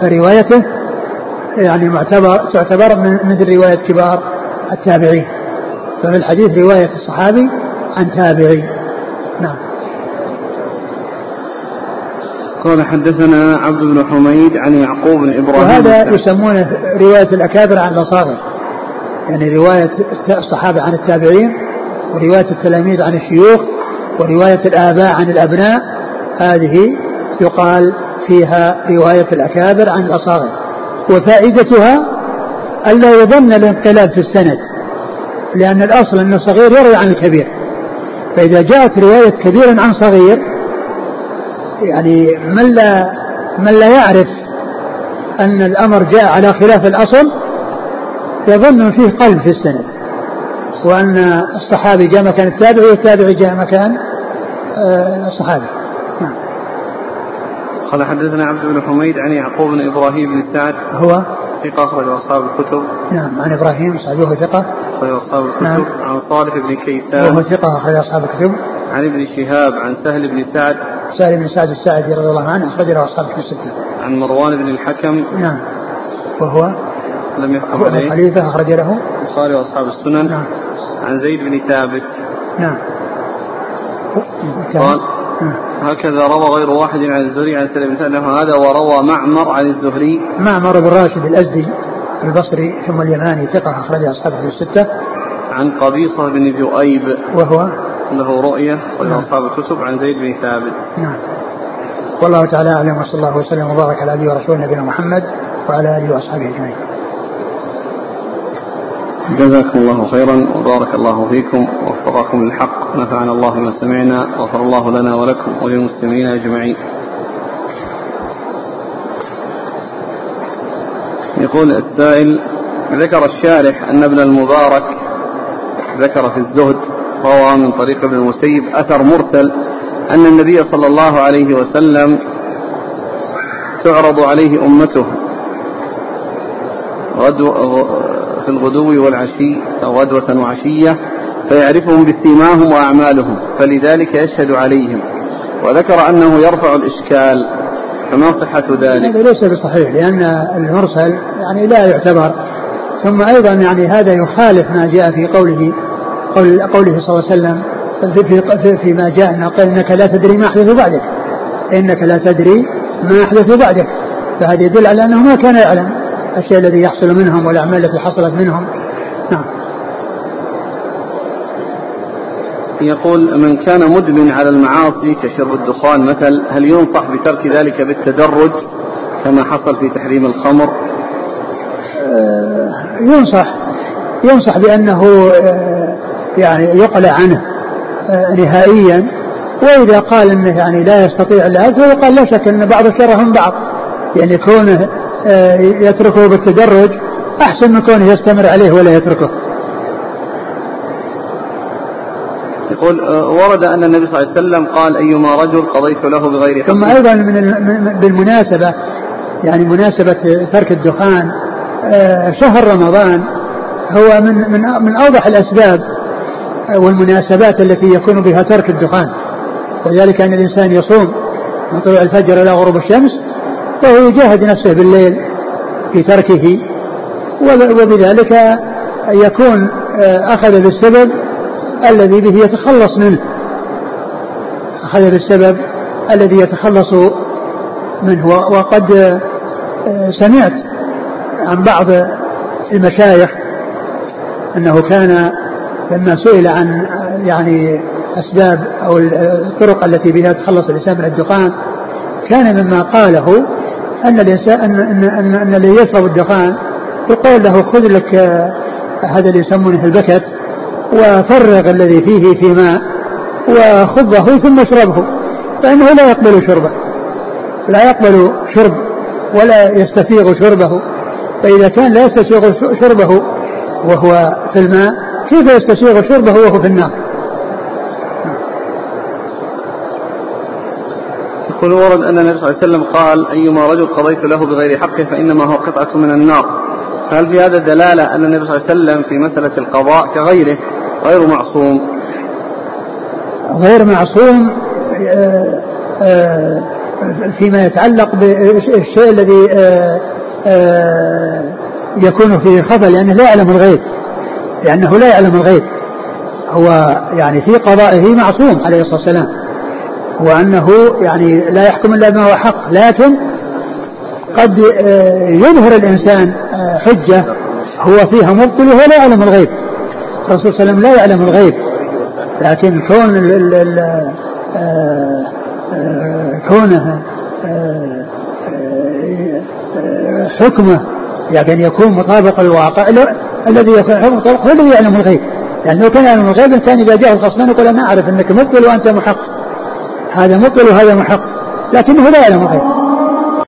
فروايته يعني معتبر تعتبر من مثل رواية كبار التابعين. ففي الحديث رواية الصحابي عن تابعي. نعم. قال حدثنا عبد بن حميد عن يعقوب بن إبراهيم. وهذا يسمونه رواية الأكابر عن الأصاغر. يعني رواية الصحابة عن التابعين ورواية التلاميذ عن الشيوخ ورواية الآباء عن الأبناء هذه يقال فيها رواية الأكابر عن الأصاغر. وفائدتها الا يظن الانقلاب في السند لأن الأصل ان الصغير يروي عن الكبير. فإذا جاءت رواية كبير عن صغير يعني من لا من لا يعرف أن الأمر جاء على خلاف الأصل يظن فيه قلب في السند. وأن الصحابي جاء مكان التابعي والتابعي جاء مكان آه، الصحابي. قال حدثنا عبد بن حميد عن يعقوب بن إبراهيم بن سعد. هو؟ ثقة أخرج أصحاب الكتب. نعم عن إبراهيم سعد وهو ثقة. أخرج أصحاب الكتب. نعم. عن صالح بن كيسان. وهو ثقة أخرج أصحاب الكتب. عن ابن شهاب عن سهل بن سعد. سهل بن سعد الساعدي رضي الله عنه أخرج له أصحاب الكتب الستة. عن مروان بن الحكم. نعم. وهو؟ لم يحكم عليه. خليفة أخرج له. البخاري وأصحاب السنن. نعم. عن زيد بن ثابت. نعم. قال هكذا روى غير واحد عن الزهري عن سلم بن سعد هذا وروى معمر عن الزهري. معمر بن راشد الأزدي البصري ثم اليماني ثقة أخرج أصحابه في الستة. عن قبيصة بن ذؤيب. وهو؟ له رؤية أخرج نعم. أصحاب الكتب عن زيد بن ثابت. نعم. والله تعالى أعلم وصلى الله وسلم وبارك على أبي ورسول نبينا محمد وعلى آله وأصحابه أجمعين. جزاكم الله خيرا وبارك الله فيكم ووفقكم للحق نفعنا الله بما سمعنا غفر الله لنا ولكم وللمسلمين أجمعين. يقول السائل ذكر الشارح أن ابن المبارك ذكر في الزهد روى من طريق ابن المسيب أثر مرسل أن النبي صلى الله عليه وسلم تعرض عليه غدو في الغدو والعشي أو غدوة وعشية فيعرفهم بسيماهم وأعمالهم فلذلك يشهد عليهم. وذكر أنه يرفع الإشكال فما صحة ذلك؟ هذا ليس بصحيح لأن المرسل يعني لا يعتبر ثم أيضا يعني هذا يخالف ما جاء في قوله قول قوله صلى الله عليه وسلم في, في, فيما جاء إنك لا تدري ما أحدث بعدك إنك لا تدري ما أحدث بعدك. فهذا يدل على أنه ما كان يعلم. الشيء الذي يحصل منهم والأعمال التي حصلت منهم. نعم. يقول من كان مدمن على المعاصي كشرب الدخان مثل هل ينصح بترك ذلك بالتدرج كما حصل في تحريم الخمر؟ آه، ينصح ينصح بأنه آه، يعني يقلع عنه آه، نهائيا. وإذا قال أنه يعني لا يستطيع هذا فيقال لا شك أن بعض من بعض. يعني كونه يتركه بالتدرج. أحسن من كونه يستمر عليه ولا يتركه. يقول آه، ورد أن النبي صلى الله عليه وسلم قال أيما رجل قضيت له بغير حق. ثم أيضا من بالمناسبة يعني مناسبة ترك الدخان آه، شهر رمضان هو من من من أوضح الأسباب والمناسبات التي يكون بها ترك الدخان. وذلك أن الإنسان يصوم من طلوع الفجر إلى غروب الشمس وهو يجاهد نفسه بالليل في تركه وبذلك يكون آه، أخذ بالسبب الذي به يتخلص منه. أخذ بالسبب الذي يتخلص منه. وقد آه، سمعت عن بعض المشايخ أنه كان لما سئل عن يعني أسباب أو الطرق التي بها يتخلص الإنسان من الدخان كان مما قاله أن الإنسان أن أن أن, أن الذي يشرب الدخان يقول له خذ لك هذا اللي يسمونه البكت وفرغ الذي فيه في ماء وخبه ثم اشربه فإنه لا يقبل شربه لا يقبل شرب ولا يستسيغ شربه فإذا كان لا يستسيغ شربه وهو في الماء كيف يستسيغ شربه وهو في النار؟ يقول ورد أن النبي صلى الله عليه وسلم قال أيما رجل قضيت له بغير حقه فإنما هو قطعة من النار. فهل في هذا دلالة أن النبي صلى الله عليه وسلم في مسألة القضاء كغيره غير معصوم؟ غير معصوم آه، آه، فيما يتعلق بالشيء الذي آه، يكون فيه خطأ لأنه لا يعلم الغيب. لأنه لا يعلم الغيب. هو يعني في قضائه معصوم عليه الصلاة والسلام. وأنه يعني لا يحكم إلا بما هو حق لكن قد يظهر الإنسان حجة هو فيها مبطل وهو لا يعلم الغيب. الرسول صلى الله عليه وسلم لا يعلم الغيب لكن كون ال ال آه، آه، كونه آه، حكمه يعني يكون مطابق الواقع الذي يكون مطابق هو الذي يعلم الغيب. يعني لو كان يعلم الغيب كان إذا جاء الخصمان يقول أنا أعرف إنك مبطل وأنت محق هذا مبطل وهذا محق. لكنه لا يعلم الغيب